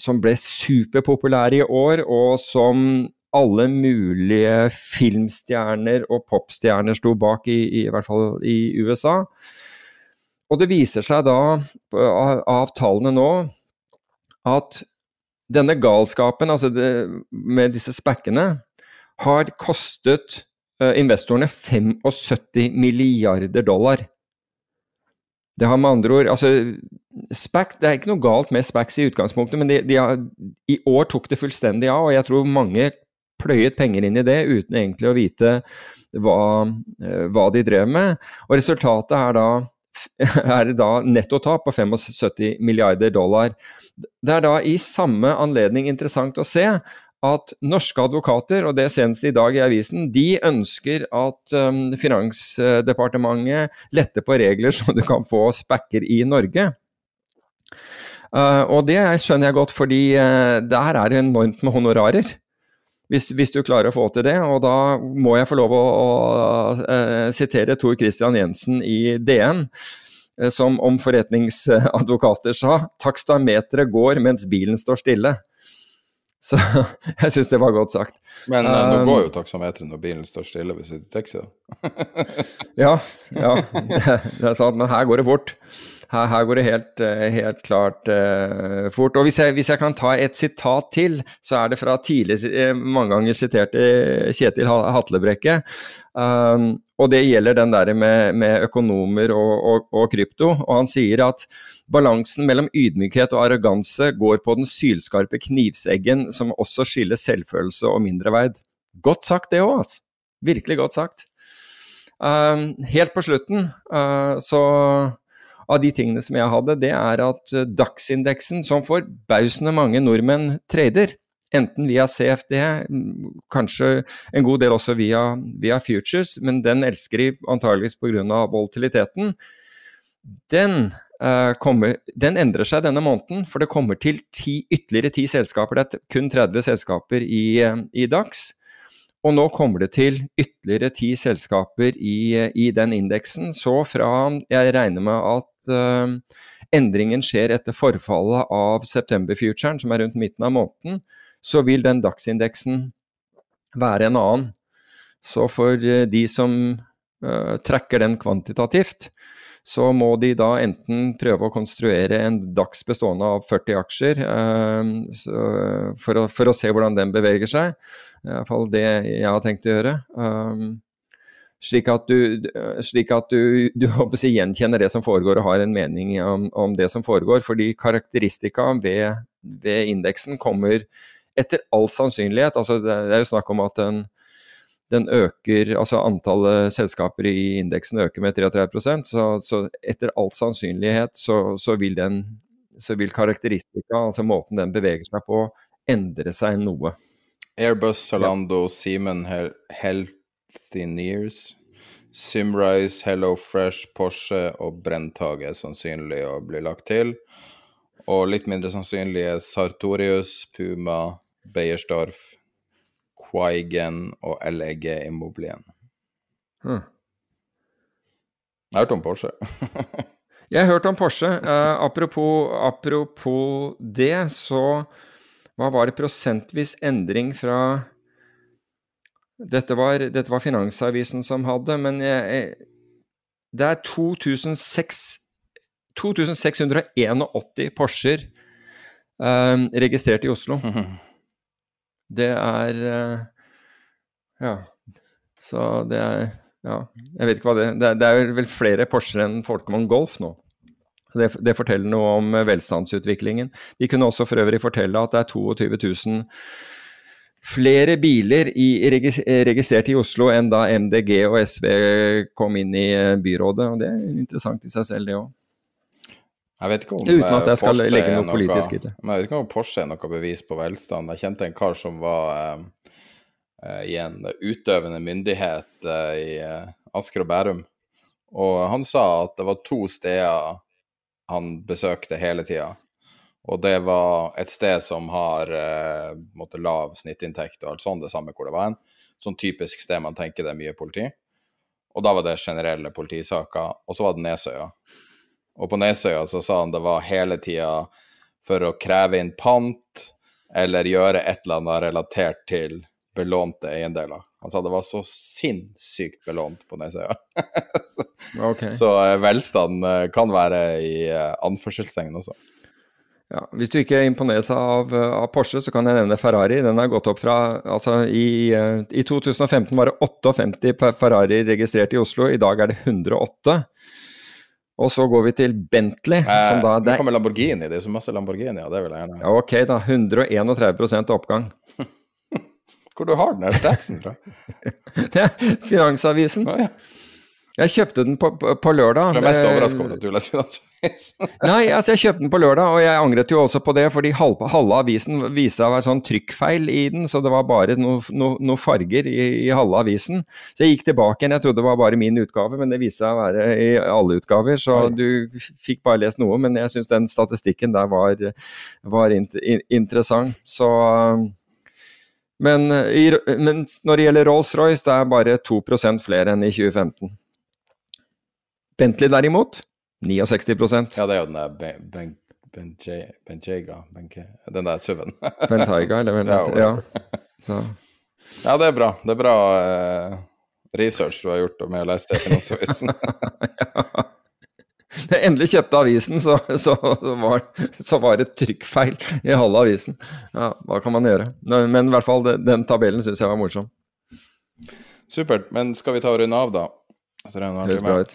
som, ble superpopulære i år, og som alle mulige filmstjerner og popstjerner sto bak, i, i, i hvert fall i USA. Og det viser seg da, av, tallene nå, at denne galskapen altså det, med disse spekkene har kostet uh, investorene 75 milliarder dollar. Det har med andre ord altså, SPAC, Det er ikke noe galt med SPACs i utgangspunktet, men de, de har, i år tok det fullstendig av. og Jeg tror mange pløyet penger inn i det uten egentlig å vite hva, uh, hva de drev med. Og Resultatet er da er det da nettotap på 75 milliarder dollar. Det er da i samme anledning interessant å se at norske advokater, og det senest i dag i avisen, de ønsker at um, Finansdepartementet letter på regler så du kan få spekker i Norge. Uh, og det skjønner jeg godt, fordi uh, der er det enormt med honorarer. Hvis, hvis, du klarer å få til det. Og da må jeg få lov å, å, å uh, sitere Tor Christian Jensen i DN, uh, som om forretningsadvokater sa takstameteret går mens bilen står stille. Så jeg syns det var godt sagt. Men uh, nå går jo taksameteret når bilen står stille ved sitt taxi, da. ja, ja, det, det er sant. Men her går det fort. Her, her, går det helt, eh, helt klart uh, fort. Og hvis jeg, hvis jeg, kan ta et sitat til, så er det fra tidligere eh, mange ganger siterte Kjetil Hatlebrekke. Um, og det gjelder den der med, med økonomer og, og, og, krypto. Og han sier at balansen mellom ydmykhet og arroganse går på den sylskarpe knivseggen som også skiller selvfølelse og mindreverd. Godt sagt det òg, altså. Virkelig godt sagt. Um, helt på slutten uh, så av de tingene som jeg hadde, det er at eh, DAX-indeksen, som forbausende mange nordmenn trader, enten via CFD, kanskje en god del også via, via futures, men den elsker de antageligvis pga. volatiliteten, den, uh, kommer, den endrer seg denne måneden, for det kommer til ti, ytterligere ti selskaper. Det er kun 30 selskaper i, uh, i DAX. Og nå kommer det til ytterligere ti selskaper i, i den indeksen. Så fra Jeg regner med at uh, endringen skjer etter forfallet av september-futuren, som er rundt midten av måneden, så vil den dagsindeksen være en annen. Så for uh, de som uh, tracker den kvantitativt, så må de da enten prøve å konstruere en DAX bestående av 40 aksjer eh, å, for, å, se hvordan den beveger seg. I hvert fall det jeg har tenkt å gjøre. Um, slik at du, slik at du, du si, gjenkjenner det som foregår og har en mening om, om det som foregår. Fordi karakteristika ved, ved indeksen kommer etter all sannsynlighet altså det, det er jo snakk om at den den øker, altså antallet selskaper i indeksen øker med 33 så, så etter all sannsynlighet så, så, vil den så vil karakteristika, altså måten den beveger seg på, endre seg noe. Airbus, Zalando, ja. Siemens, Healthineers, Simrise, Hello Fresh, Porsche og Brenntage er sannsynlig å bli lagt til. Og litt mindre sannsynlig er Sartorius, Puma, Beiersdorf, Quaigen og LEG Immobilien. Hmm. Jeg har hørt om Porsche. jeg har hørt om Porsche. Eh, apropos, apropos, det, så Hva var det prosentvis endring fra dette var, dette var Finansavisen som hadde, men jeg, jeg, det er 2006, 2681 Porscher eh, registrert i Oslo. Det er eh, Ja. Så det er Ja, jeg vet ikke hva det er. Det er vel flere Porscher enn Folkemann Golf nå. Det, det, forteller noe om velstandsutviklingen. De kunne også for øvrig fortelle at det er 22 000 flere biler i, registrert i Oslo enn da MDG og SV kom inn i eh, byrådet. og Det er interessant i seg selv, det òg. Jeg vet ikke om Uten at jeg skal legge noe, noe politisk i det. Men jeg vet ikke om Porsche er noe bevis på velstand. Jeg kjente en kar som var eh, eh i en utøvende myndighet eh, i eh, Asker og Bærum, og han sa at det var to steder han besøkte hele tida. Og det var et sted som har eh, måtte, lav snittinntekt og alt sånt, det samme hvor det var en. Sånn typisk sted man tenker det er mye politi. Og da var det generelle politisaker. Og så var det Nesøya. Og på Nesøya så sa han det var hele tida for å kreve inn pant eller gjøre et eller annet relatert til belånte eiendeler. Han sa det var så sinnssykt belånt på Nesøya. så, okay. så uh, velstand uh, kan være i uh, anførselstegn også. Ja, hvis du ikke imponeres av, av, Porsche, så kan jeg nevne Ferrari. Den har gått opp fra altså i, I 2015 var det 58 Ferrari registrert i Oslo, i dag er det 108. Og så går vi til Bentley. Eh, som da, det kommer Lamborghini, det er så masse Lamborghini. Ja, det vil jeg gjerne Ja, ok, da. 131% oppgang. Hvor du har den der statsen fra? Finansavisen. Ah, ja. Jeg kjøpte den på, på, på lørdag. Du er mest overrasket over at du leser Finansavisen. Nei, altså jeg kjøpte den på lørdag, og jeg angret jo også på det, fordi halve, halve avisen viste seg å være sånn trykkfeil i den, så det var bare noen no, no farger i, i, halve avisen. Så jeg gikk tilbake igjen, jeg trodde det var bare min utgave, men det viste seg å være i alle utgaver, så Oi. du fikk bare lest noe. Men jeg syns den statistikken der var, var in, in, interessant. Så men, i, men, når det gjelder Rolls-Royce, det er bare 2 flere enn i 2015. Bentley derimot 69% Ja, det er jo den der ben, ben, Benjega Den der SUV-en. Bentayga, eller hva det. Ja. Så. ja, det er bra. Det er bra uh, research du har gjort med å lese det Finansavisen. ja. Da jeg endelig kjøpte avisen, så, så, var, så, var, det trykkfeil i halve avisen. Ja, hva kan man gjøre? Men i hvert fall, den tabellen syns jeg var morsom. Supert. Men skal vi ta og runde av, da? Høres bra ut.